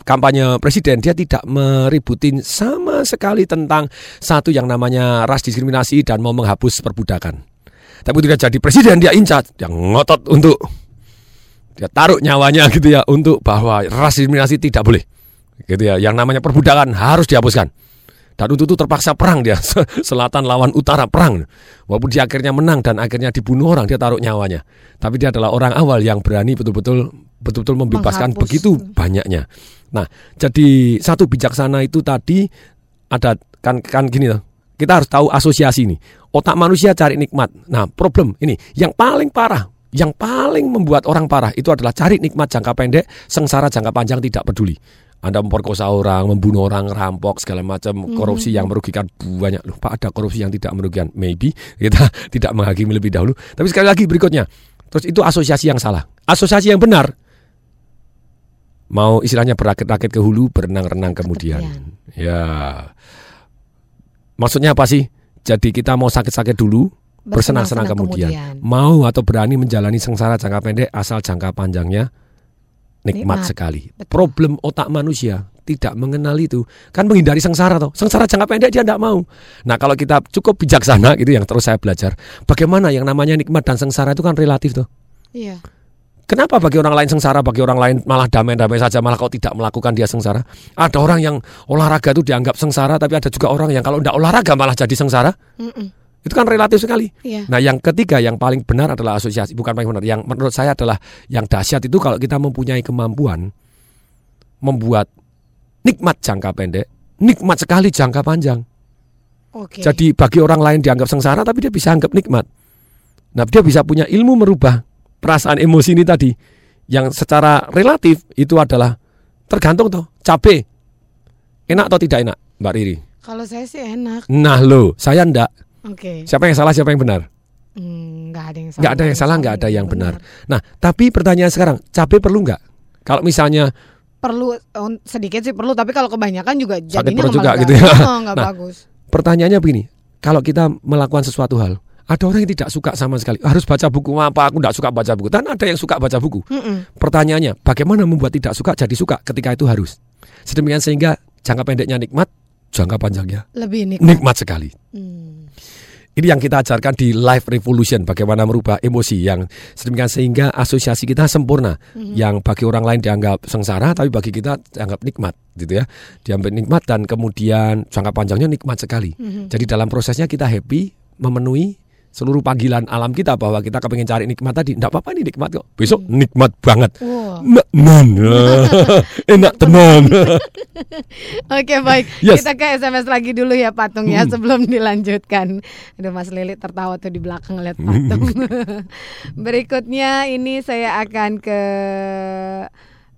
kampanye presiden dia tidak meributin sama sekali tentang satu yang namanya ras diskriminasi dan mau menghapus perbudakan. Tapi ketika jadi presiden dia incat, yang ngotot untuk dia taruh nyawanya gitu ya untuk bahwa ras diskriminasi tidak boleh. Gitu ya. Yang namanya perbudakan harus dihapuskan. Dan untuk itu terpaksa perang dia. (laughs) Selatan lawan utara perang. Walaupun dia akhirnya menang dan akhirnya dibunuh orang Dia taruh nyawanya. Tapi dia adalah orang awal yang berani betul-betul Betul-betul membebaskan Menghapus. begitu banyaknya. Nah jadi satu bijaksana itu tadi Ada kan, kan gini loh Kita harus tahu asosiasi ini. Otak manusia cari nikmat. Nah problem ini. Yang paling parah yang paling membuat orang parah itu adalah cari nikmat jangka pendek, sengsara jangka panjang tidak peduli. Anda memperkosa orang, membunuh orang, rampok segala macam, korupsi yang merugikan banyak. Loh, Pak ada korupsi yang tidak merugikan. Maybe kita (laughs) tidak menghakimi lebih dahulu. Tapi sekali lagi berikutnya, terus itu asosiasi yang salah. Asosiasi yang benar mau istilahnya berakit-rakit ke hulu, berenang-renang kemudian. Ya. Maksudnya apa sih? Jadi kita mau sakit-sakit dulu, bersenang-senang Bersenang-senang kemudian. kemudian. Mau atau berani menjalani sengsara jangka pendek asal jangka panjangnya nikmat, Nikmat. sekali. Problem otak manusia tidak mengenal itu. Kan menghindari sengsara toh. Sengsara jangka pendek dia tidak mau. Nah, kalau kita cukup bijaksana gitu yang terus saya belajar. Bagaimana yang namanya nikmat dan sengsara itu kan relatif toh. Iya. Kenapa bagi orang lain sengsara, bagi orang lain malah damai-damai saja, malah kau tidak melakukan dia sengsara? Ada orang yang olahraga itu dianggap sengsara, tapi ada juga orang yang kalau tidak olahraga malah jadi sengsara. Mm-mm. Itu kan relatif sekali. Iya. Nah, yang ketiga yang paling benar adalah asosiasi, bukan paling benar. Yang menurut saya adalah yang dahsyat itu kalau kita mempunyai kemampuan membuat nikmat jangka pendek, nikmat sekali jangka panjang. Oke. Jadi bagi orang lain dianggap sengsara tapi dia bisa anggap nikmat. Nah, dia bisa punya ilmu merubah perasaan emosi ini tadi yang secara relatif itu adalah tergantung tuh capek. Enak atau tidak enak, Mbak Riri? Kalau saya sih enak. Nah, lo, saya ndak. Oke. Siapa yang salah, siapa yang benar? Hmm, nggak ada yang salah. Nggak ada yang salah, nggak ada yang benar. Nah, tapi pertanyaan sekarang, capek perlu nggak? Kalau misalnya Perlu sedikit sih perlu, tapi kalau kebanyakan juga sakit jadinya perut juga gitu nggak- ya. (laughs) Oh, nggak Nah, bagus. Pertanyaannya begini, kalau kita melakukan sesuatu hal, ada orang yang tidak suka sama sekali. Harus baca buku apa? Aku tidak suka baca buku. Dan ada yang suka baca buku. Mm-mm. Pertanyaannya, bagaimana membuat tidak suka jadi suka ketika itu harus? Sedemikian sehingga jangka pendeknya nikmat, jangka panjangnya Lebih nikmat. nikmat sekali. Hmm. Ini yang kita ajarkan di Life Revolution, bagaimana merubah emosi yang sedemikian sehingga asosiasi kita sempurna. Mhm. Yang bagi orang lain dianggap sengsara, tapi bagi kita dianggap nikmat, gitu ya. Diambil nikmat dan kemudian jangka panjangnya nikmat sekali. Mhm. Jadi dalam prosesnya kita happy, memenuhi seluruh panggilan alam kita bahwa kita kepengen cari nikmat tadi. Tidak apa-apa ini nikmat kok. Besok nikmat banget. Tenan. (laughs) Enak tenan. (laughs) Oke baik, Yes. kita ke SMS lagi dulu ya Patung ya Hmm. sebelum dilanjutkan. Aduh Mas Lili tertawa tuh di belakang lihat Patung. (laughs) Berikutnya ini saya akan ke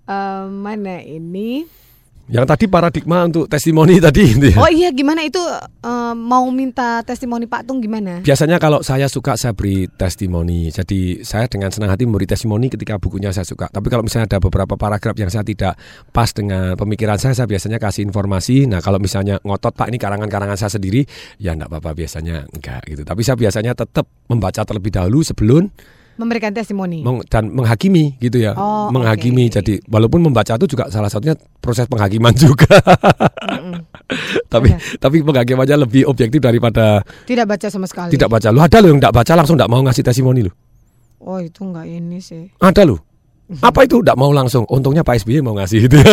eh, mana ini? Yang tadi paradigma untuk testimoni (laughs) tadi. gitu ya. Oh iya gimana itu eh, mau minta testimoni Pak Tung gimana? Biasanya kalau saya suka saya beri testimoni. Jadi saya dengan senang hati memberi testimoni ketika bukunya saya suka. Tapi kalau misalnya ada beberapa paragraf yang saya tidak pas dengan pemikiran saya, saya biasanya kasih informasi. Nah kalau misalnya ngotot Pak ini karangan-karangan saya sendiri, ya enggak apa-apa biasanya enggak gitu. Tapi saya biasanya tetap membaca terlebih dahulu sebelum Memberikan testimoni. meng- dan menghakimi gitu ya. Oh, menghakimi. Jadi walaupun membaca itu juga salah satunya proses penghakiman juga. (laughs) tapi tapi penghakimannya lebih objektif daripada Tidak baca sama sekali. tidak baca. Lu ada lo yang tidak baca langsung tidak mau ngasih testimoni lu. Oh itu nggak ini sih. Ada lu. (laughs) Apa itu tidak mau langsung? Untungnya Pak SBY mau ngasih gitu ya.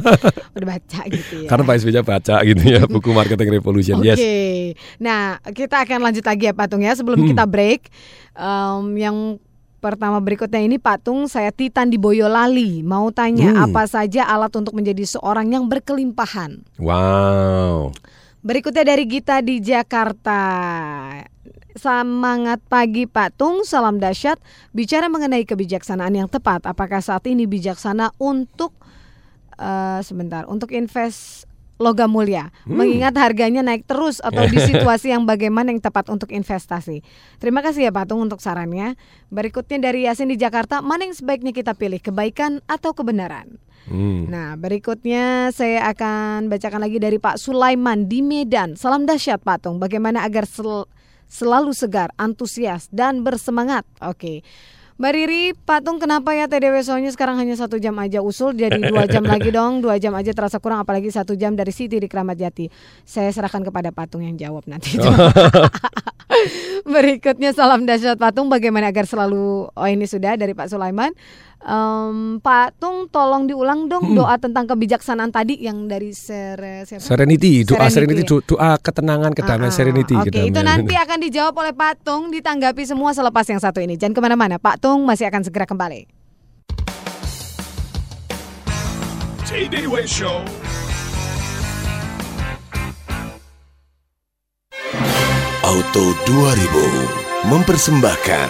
(laughs) Udah baca gitu ya. Karena Pak SBY baca gitu ya buku Marketing Revolution. Oke, Yes. nah kita akan lanjut lagi ya Patung ya sebelum Hmm. kita break. Em, yang pertama berikutnya ini Patung saya Titan di Boyolali mau tanya Hmm. apa saja alat untuk menjadi seorang yang berkelimpahan. Wow. Berikutnya dari Gita di Jakarta. Semangat pagi Patung, salam dahsyat. Bicara mengenai kebijaksanaan yang tepat, apakah saat ini bijaksana untuk eh, sebentar untuk invest logam mulia, Hmm. mengingat harganya naik terus atau di (laughs) situasi yang bagaimana yang tepat untuk investasi. Terima kasih ya Patung untuk sarannya. Berikutnya dari Yasin di Jakarta, mana yang sebaiknya kita pilih, kebaikan atau kebenaran? Hmm. Nah, berikutnya saya akan bacakan lagi dari Pak Sulaiman di Medan. Salam dahsyat Patung. Bagaimana agar sel- selalu segar, antusias, dan bersemangat. Oke. Mbak Riri, patung kenapa ya TDW soalnya sekarang hanya satu jam aja usul jadi (laughs) dua jam lagi dong, dua jam aja terasa kurang apalagi satu jam dari Siti di Keramat Jati. Saya serahkan kepada patung yang jawab nanti. (laughs) (laughs) Berikutnya salam dahsyat patung bagaimana agar selalu oh ini sudah dari Pak Sulaiman. Em, Patung tolong diulang dong Hmm. doa tentang kebijaksanaan tadi yang dari siapa? Serenity, doa Serenity, ya. do- doa ketenangan, kedamaian Serenity. Oke, itu kedamaian. nanti akan dijawab oleh Patung, ditanggapi semua selepas yang satu ini. Jangan ke mana-mana, Patung masih akan segera kembali. Show. Auto 2000 mempersembahkan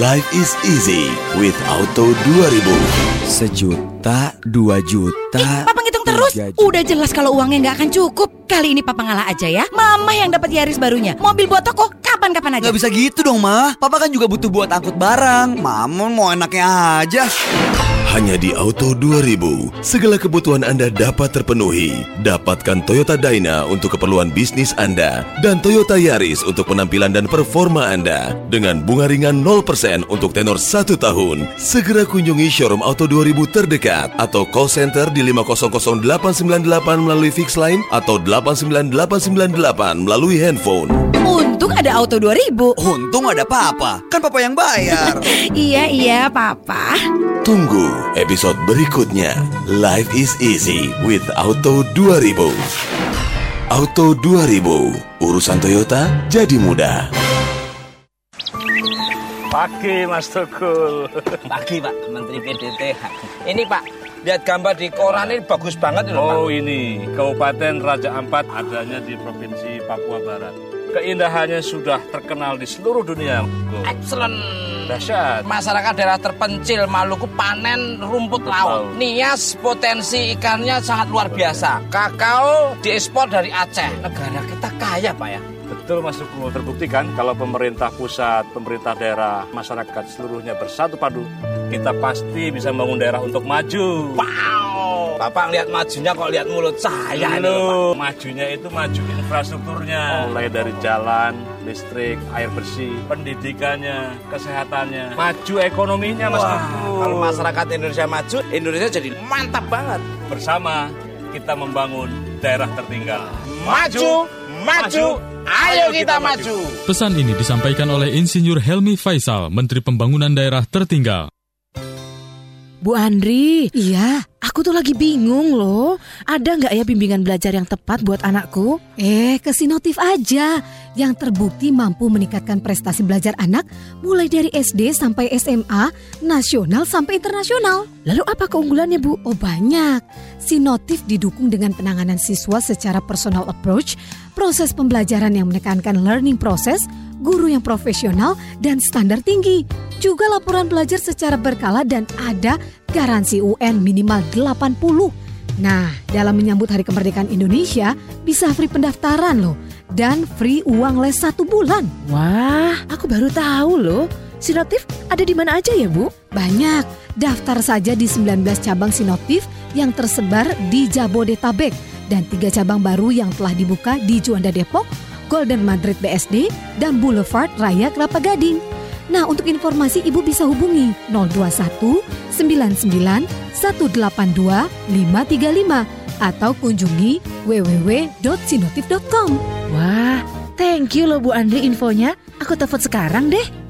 Life is easy with Auto 2000. Sejuta, dua juta. Papa ngitung terus. juta. Udah jelas kalau uangnya nggak akan cukup. Kali ini Papa ngalah aja ya. Mama yang dapat Yaris barunya. Mobil buat toko kapan-kapan aja. Nggak bisa gitu dong, Ma. Papa kan juga butuh buat angkut barang. Mama mau enaknya aja. Hanya di Auto 2000, segala kebutuhan Anda dapat terpenuhi. Dapatkan Toyota Dyna untuk keperluan bisnis Anda dan Toyota Yaris untuk penampilan dan performa Anda dengan bunga ringan 0% untuk tenor 1 tahun. Segera kunjungi showroom Auto 2000 terdekat atau call center di 500898 melalui fix line atau 89898 melalui handphone. Untung ada Auto 2000. Untung ada Papa. Kan Papa yang bayar. (laughs) iya, iya, Papa. Tunggu episode berikutnya. Life is easy with Auto 2000. Auto 2000, urusan Toyota jadi mudah. Pagi Mas Tukul. (laughs) Pagi Pak, Menteri PDT. Ini Pak, lihat gambar di koran ini bagus banget Pak. Oh ini, Kabupaten Raja Ampat adanya di Provinsi Papua Barat. Keindahannya sudah terkenal di seluruh dunia. Excellent. Dahsyat. Masyarakat daerah terpencil Maluku panen rumput laut. Nias potensi ikannya sangat luar biasa. Kakao diekspor dari Aceh. Negara kita kaya Pak ya. Betul Mas Tukul, terbuktikan kalau pemerintah pusat, pemerintah daerah, masyarakat seluruhnya bersatu padu, kita pasti bisa membangun daerah untuk maju. Wow. Bapak lihat majunya kok lihat mulut saya ini loh, majunya itu maju infrastrukturnya, mulai dari jalan, listrik, air bersih, pendidikannya, kesehatannya, maju ekonominya Mas Wah, kalau masyarakat Indonesia maju, Indonesia jadi mantap banget. bersama kita membangun daerah tertinggal. Maju, maju, ayo kita maju. Pesan ini disampaikan oleh Insinyur Helmi Faisal, Menteri Pembangunan Daerah Tertinggal. Bu Andri, iya, aku tuh lagi bingung loh. Ada nggak ya bimbingan belajar yang tepat buat anakku? Eh, ke Sinotif aja yang terbukti mampu meningkatkan prestasi belajar anak mulai dari SD sampai SMA, nasional sampai internasional. Lalu apa keunggulannya, Bu? Oh, banyak. Sinotif didukung dengan penanganan siswa secara personal approach, proses pembelajaran yang menekankan learning process, guru yang profesional dan standar tinggi. Juga laporan belajar secara berkala dan ada garansi UN minimal 80. Nah, dalam menyambut Hari Kemerdekaan Indonesia, bisa free pendaftaran loh. Dan free uang les satu bulan. Wah, aku baru tahu loh. Sinotif ada di mana aja ya, Bu? Banyak. Daftar saja di 19 cabang Sinotif yang tersebar di Jabodetabek dan tiga cabang baru yang telah dibuka di Juanda Depok, Golden Madrid BSD, dan Boulevard Raya Kelapa Gading. Nah, untuk informasi Ibu bisa hubungi 021 99 182 535 atau kunjungi www.sinotif.com. Wah, thank you loh Bu Andri infonya. Aku telepon sekarang deh.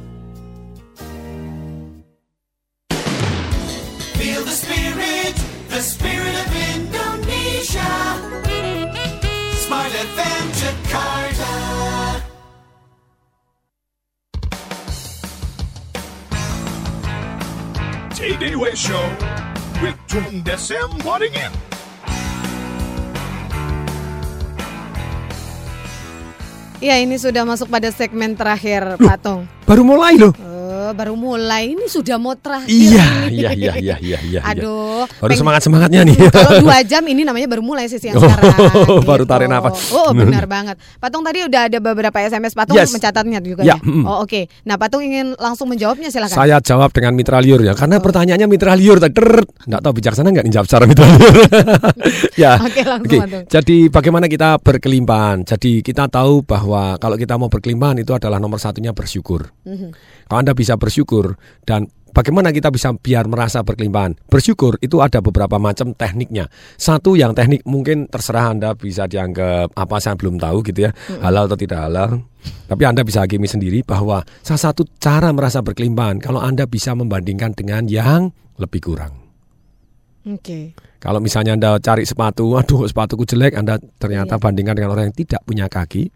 Show with Tung Desem. Ya, ini sudah masuk pada segmen terakhir, Patung. Baru mulai loh. Aduh, baru mulai ini sudah mau terakhir. Iya, nih. iya, iya, iya, iya, iya. Aduh, Baru peng- semangat-semangatnya nih. Kalau dua jam ini namanya baru mulai sesi yang Oh, sekarang. (laughs) baru tarik gitu. nafas. Oh, benar banget. Patung tadi udah ada beberapa SMS. Patung Yes. mencatatnya juga Ya, ya. mm. Oh, oke. Nah, Patung ingin langsung menjawabnya silakan. Saya jawab dengan mitra liur ya, karena pertanyaannya mitra liur tadi. Trrrt. Nggak tahu bijaksana nggak dijawab secara mitra liur. (laughs) ya. Oke, langsung, Oke, Patung. Jadi bagaimana kita berkelimpahan? Jadi kita tahu bahwa kalau kita mau berkelimpahan itu adalah nomor satunya bersyukur. Mhm. Kalau Anda bisa bersyukur dan bagaimana kita bisa biar merasa berkelimpahan? Bersyukur itu ada beberapa macam tekniknya. Satu yang teknik mungkin terserah Anda bisa dianggap apa saya belum tahu gitu ya, halal atau tidak halal. Tapi Anda bisa hakimi sendiri bahwa salah satu cara merasa berkelimpahan kalau Anda bisa membandingkan dengan yang lebih kurang. Oke. Kalau misalnya Anda cari sepatu, (laughs) waduh sepatuku jelek, Anda ternyata bandingkan dengan orang yang tidak punya kaki.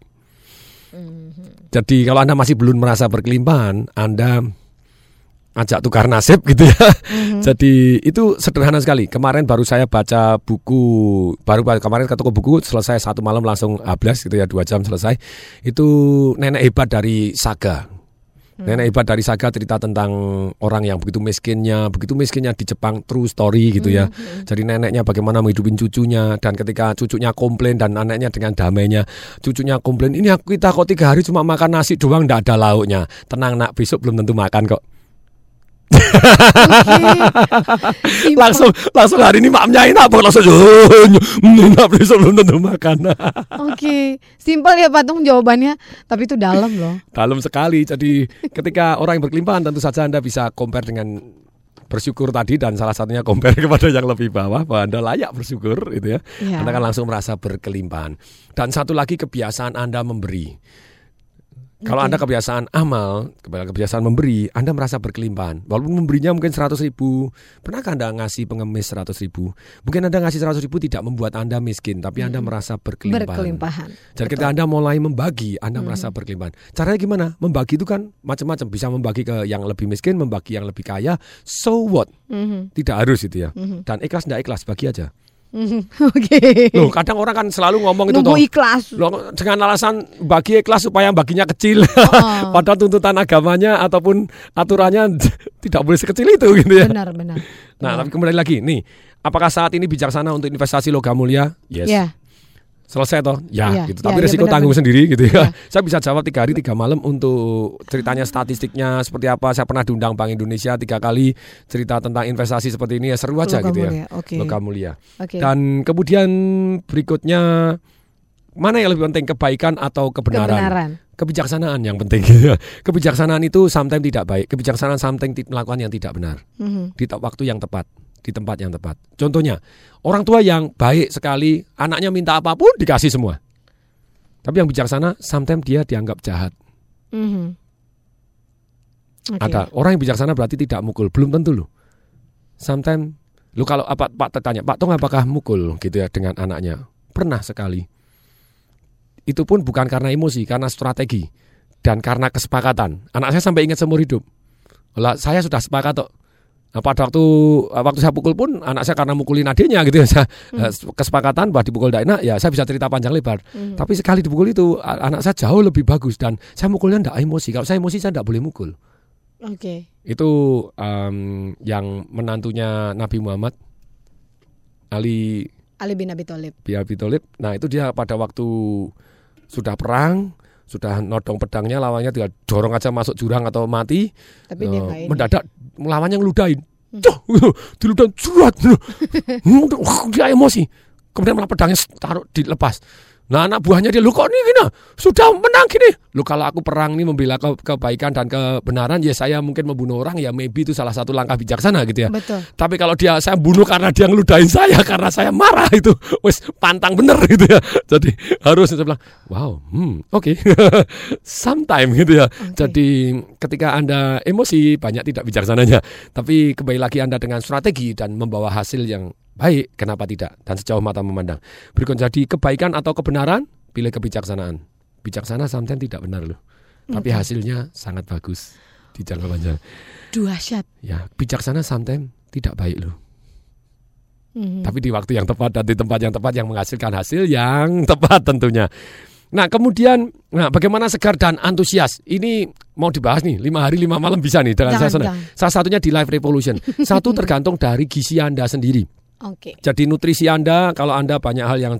Jadi kalau Anda masih belum merasa berkelimpahan, Anda ajak tukar nasib gitu ya. Jadi itu sederhana sekali. Kemarin baru saya baca buku, baru kemarin ke toko buku selesai satu malam langsung habis gitu ya dua jam selesai. Itu nenek hebat dari Saga. Nenek hebat dari Saga cerita tentang orang yang begitu miskinnya, begitu miskinnya di Jepang, true story gitu ya. Jadi neneknya bagaimana menghidupin cucunya dan ketika cucunya komplain dan anaknya dengan damainya, cucunya komplain, ini aku kita kok tiga hari cuma makan nasi doang, ndak ada lauknya. Tenang nak, besok belum tentu makan kok. (laughs) langsung langsung hari ini maknya apa langsung "Oh, enak besok belum tentu makan. (laughs) Oke, simpel ya Patung jawabannya, tapi itu dalam loh. Dalam sekali. Jadi ketika orang yang berkelimpahan tentu saja Anda bisa compare dengan bersyukur tadi dan salah satunya compare (laughs) kepada yang lebih bawah bahwa Anda layak bersyukur gitu ya. Iya. Anda kan langsung merasa berkelimpahan. Dan satu lagi kebiasaan Anda memberi. Kalau. Anda kebiasaan amal, kebi- kebiasaan memberi, Anda merasa berkelimpahan. Walaupun memberinya mungkin 100 ribu. Pernahkah Anda ngasih pengemis 100 ribu? Mungkin Anda ngasih 100 ribu tidak membuat Anda miskin, tapi Anda merasa berkelimpahan. Berkelimpahan. Jadi ketika Anda mulai membagi, Anda merasa Mhm. berkelimpahan. Caranya gimana? Membagi itu kan macam-macam. Bisa membagi ke yang lebih miskin, membagi yang lebih kaya. So what? Mhm. Tidak harus itu ya. Mhm. Dan ikhlas tidak ikhlas, bagi aja. (laughs) Oke. Loh, kadang orang kan selalu ngomong itu Nunggu toh. ikhlas. Loh, dengan alasan bagi ikhlas supaya baginya kecil. (laughs) (laughs) Padahal tuntutan agamanya ataupun aturannya tidak boleh sekecil itu gitu ya. Benar, benar. Nah, tapi kembali lagi nih, apakah saat ini bijaksana untuk investasi logam mulia? Yes. Ya. Selesai toh? Ya, Iya, gitu. Tapi iya, resiko benar, tanggung benar. sendiri gitu ya. Iya. Saya bisa jawab tiga hari tiga malam untuk ceritanya statistiknya seperti apa. Saya pernah diundang Bank Indonesia tiga kali cerita tentang investasi seperti ini ya seru aja gitu mulia, ya. Logam mulia. Oke. Dan kemudian berikutnya mana yang lebih penting kebaikan atau kebenaran? Kebenaran. Kebijaksanaan yang penting. (laughs) Kebijaksanaan itu sometimes tidak baik. Kebijaksanaan sometimes ti- melakukan yang tidak benar Mhm. di te- waktu yang tepat, di tempat yang tepat. Contohnya, orang tua yang baik sekali, anaknya minta apa pun dikasih semua. Tapi yang bijaksana, sometimes dia dianggap jahat. Mhm. Oke. Ada orang yang bijaksana berarti tidak mukul, belum tentu loh. Sometimes, lu kalau apa Pak tanya, Pak Tong apakah mukul gitu ya dengan anaknya? Pernah sekali. Itu pun bukan karena emosi, karena strategi dan karena kesepakatan. Anak saya sampai ingat seumur hidup. Lah saya sudah sepakat kok. Nah, pada waktu waktu saya pukul pun anak saya karena mukulin adiknya gitu ya. (laughs) Saya, Hmm. eh, kesepakatan bahwa dipukul tidak enak ya saya bisa cerita panjang lebar. Mhm. Tapi sekali dipukul itu anak saya jauh lebih bagus dan saya mukulnya tidak emosi. Kalau saya emosi saya tidak boleh mukul. Oke. Itu em, yang menantunya Nabi Muhammad Ali Ali bin Abi Thalib. bin Abi Thalib. Nah itu dia pada waktu sudah perang, sudah nodong pedangnya lawannya tinggal dorong aja masuk jurang atau mati. Tapi Eh. Hmm. mendadak lawannya ngeludahin. Duh, diludahin surat. (laughs) dia emosi. Kemudian malah pedangnya taruh dilepas. Nah anak buahnya dia, lu kok ini gini, sudah menang gini. Lu kalau aku perang nih membela ke- kebaikan dan kebenaran, ya saya mungkin membunuh orang, ya maybe itu salah satu langkah bijaksana gitu ya. Betul. Tapi kalau dia saya bunuh karena dia ngeludahin saya (laughs) karena saya marah itu wes pantang bener gitu ya. Jadi harus saya bilang, wow, hmm, oke. (laughs) Sometime gitu ya. Jadi ketika Anda emosi banyak tidak bijaksananya. Tapi kembali lagi Anda dengan strategi dan membawa hasil yang baik, kenapa tidak? Dan sejauh mata memandang. Berikutnya jadi kebaikan atau kebenaran, pilih kebijaksanaan. Bijaksana sometimes tidak benar loh. Tapi hasilnya sangat bagus di jangka panjang. Dahsyat. Ya, bijaksana sometimes tidak baik loh. Mhm. Tapi di waktu yang tepat dan di tempat yang tepat yang menghasilkan hasil yang (laughs) tepat tentunya. Nah kemudian, nah bagaimana segar dan antusias? Ini mau dibahas nih, lima hari lima malam bisa nih suasana. jangan. Salah satunya di Live Revolution. (laughs) Satu tergantung dari gizi anda sendiri. Oke. Jadi nutrisi anda, kalau anda banyak hal yang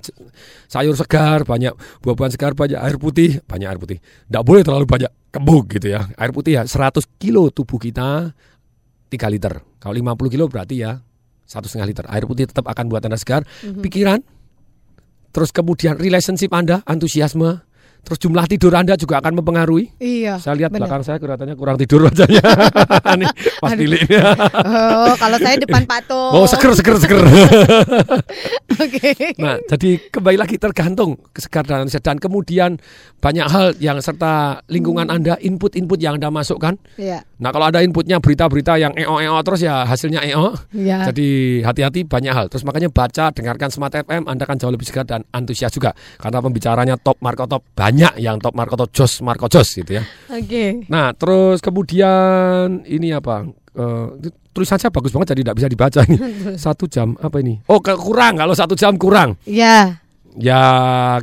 sayur segar, banyak buah-buahan segar, banyak air putih, banyak air putih. Tidak boleh terlalu banyak kembung gitu ya. Air putih ya 100 kilo tubuh kita 3 liter. Kalau 50 kilo berarti ya satu setengah liter. Air putih tetap akan buat anda segar. Mhm. Pikiran, terus kemudian relationship anda, antusiasme, terus jumlah tidur anda juga akan mempengaruhi. Iya. Saya lihat benar. belakang saya kelihatannya kurang tidur wajahnya. (laughs) Nih, Aduh. Billy. Oh, kalau saya depan patung. Oh, seger, seger, seger. (laughs) Oke. Nah, jadi kembali lagi tergantung kesegar dan kemudian banyak hal yang serta lingkungan Anda, input-input yang Anda masukkan. Iya. Nah, kalau ada inputnya berita-berita yang eo-eo terus ya hasilnya eo. Iya. Jadi hati-hati banyak hal. Terus makanya baca, dengarkan Smart FM, Anda akan jauh lebih segar dan antusias juga. Karena pembicaranya top Marco top banyak yang top Marco Jos Marco Jos gitu ya. Oke. Nah, terus kemudian ini apa? Eh, tulisan saya bagus banget jadi tidak bisa dibaca ini. (laughs) Satu jam apa ini? Oh, kurang kalau satu jam kurang. Ya. Ya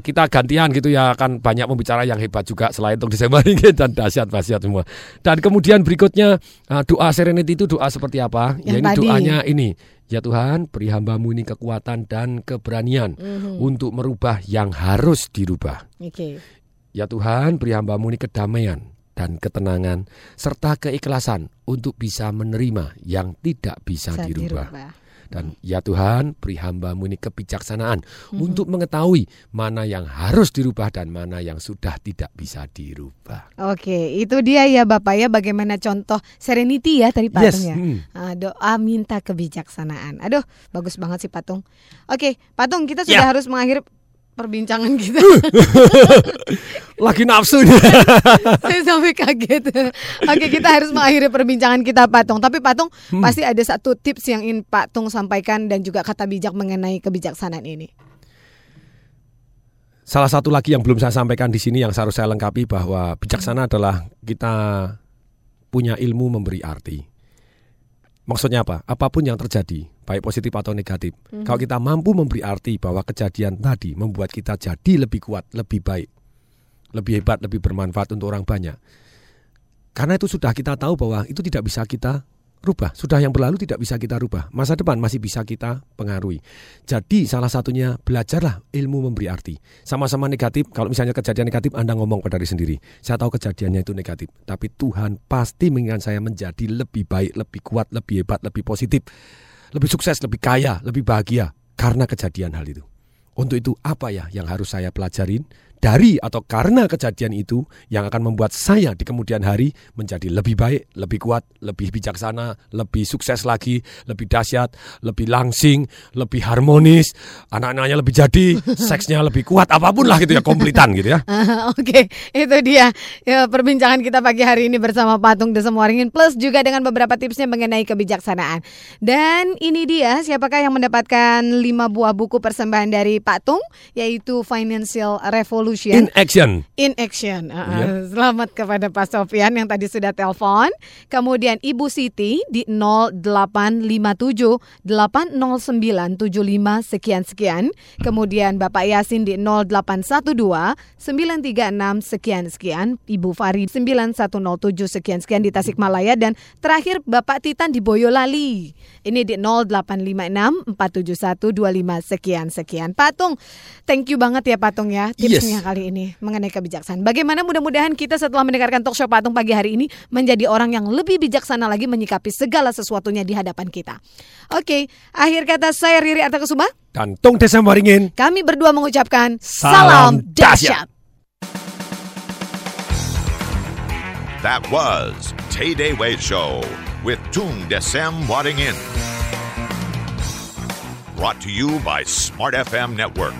kita gantian gitu ya akan banyak pembicara yang hebat juga selain untuk Desember ini (laughs) dan dahsyat dahsyat semua. Dan kemudian berikutnya uh, doa serenity itu doa seperti apa? Yang ya ini tadi. doanya ini. Ya Tuhan, beri hambamu ini kekuatan dan keberanian Mhm. untuk merubah yang harus dirubah. Oke. Ya Tuhan, beri hambamu ini kedamaian dan ketenangan serta keikhlasan untuk bisa menerima yang tidak bisa Bisa dirubah. dirubah. Dan ya Tuhan, beri hambamu ini kebijaksanaan Mhm. untuk mengetahui mana yang harus dirubah dan mana yang sudah tidak bisa dirubah. Oke, itu dia ya Bapak ya bagaimana contoh serenity ya tadi Yes, Patung ya. hmm. Ah, doa minta kebijaksanaan. Aduh, bagus banget sih Patung. Oke, Patung kita sudah Ya. harus mengakhiri perbincangan kita. (laughs) Lagi nafsu nih. (laughs) Saya sampai kaget. Oke, kita harus mengakhiri perbincangan kita Patung. Tapi Patung Hmm. pasti ada satu tips yang ingin Patung sampaikan dan juga kata bijak mengenai kebijaksanaan ini. Salah satu lagi yang belum saya sampaikan di sini yang harus saya lengkapi bahwa bijaksana adalah kita punya ilmu memberi arti. Maksudnya apa? Apa pun yang terjadi, baik positif atau negatif, Mhm. kalau kita mampu memberi arti bahwa kejadian tadi membuat kita jadi lebih kuat, lebih baik, lebih hebat, lebih bermanfaat untuk orang banyak. Karena itu sudah kita tahu bahwa itu tidak bisa kita rubah. Sudah yang berlalu tidak bisa kita rubah. Masa depan masih bisa kita pengaruhi. Jadi salah satunya belajarlah ilmu memberi arti. Sama-sama negatif, kalau misalnya kejadian negatif Anda ngomong pada diri sendiri. Saya tahu kejadiannya itu negatif, tapi Tuhan pasti menginginkan saya menjadi lebih baik, lebih kuat, lebih hebat, lebih positif, lebih sukses, lebih kaya, lebih bahagia karena kejadian hal itu. Untuk itu apa ya yang harus saya pelajarin dari atau karena kejadian itu yang akan membuat saya di kemudian hari menjadi lebih baik, lebih kuat, lebih bijaksana, lebih sukses lagi, lebih dahsyat, lebih langsing, lebih harmonis, anak-anaknya lebih jadi, (laughs) seksnya lebih kuat, apa pun lah gitu ya, komplitan gitu ya. (laughs) Oke, itu dia ya, perbincangan kita pagi hari ini bersama Patung Desem Waringin plus juga dengan beberapa tipsnya mengenai kebijaksanaan. Dan ini dia siapakah yang mendapatkan lima buah buku persembahan dari Patung yaitu Financial Revolution. In action. In action. Ah, ah. Iya. Selamat kepada Pak Sofian yang tadi sudah telepon. Kemudian Ibu Siti di 0857 809 75 sekian sekian. Kemudian Bapak Yasin di 0812 936 sekian sekian. Ibu Farid 9107 sekian sekian di Tasikmalaya dan terakhir Bapak Titan di Boyolali. Ini di 0856 471 25 sekian sekian. Patung, thank you banget ya Patung ya tipsnya Yes. Kali ini mengenai kebijaksanaan. Bagaimana mudah-mudahan kita setelah mendengarkan talk show Patung pagi hari ini menjadi orang yang lebih bijaksana lagi menyikapi segala sesuatunya di hadapan kita. Oke, akhir kata saya Riri Artakusuma. Dan Tung Desem Waringin. Kami berdua mengucapkan Salam salam dahsyat. That was Tay Day Way Show with Tung Desem Wadding In. Brought to you by Smart FM Network.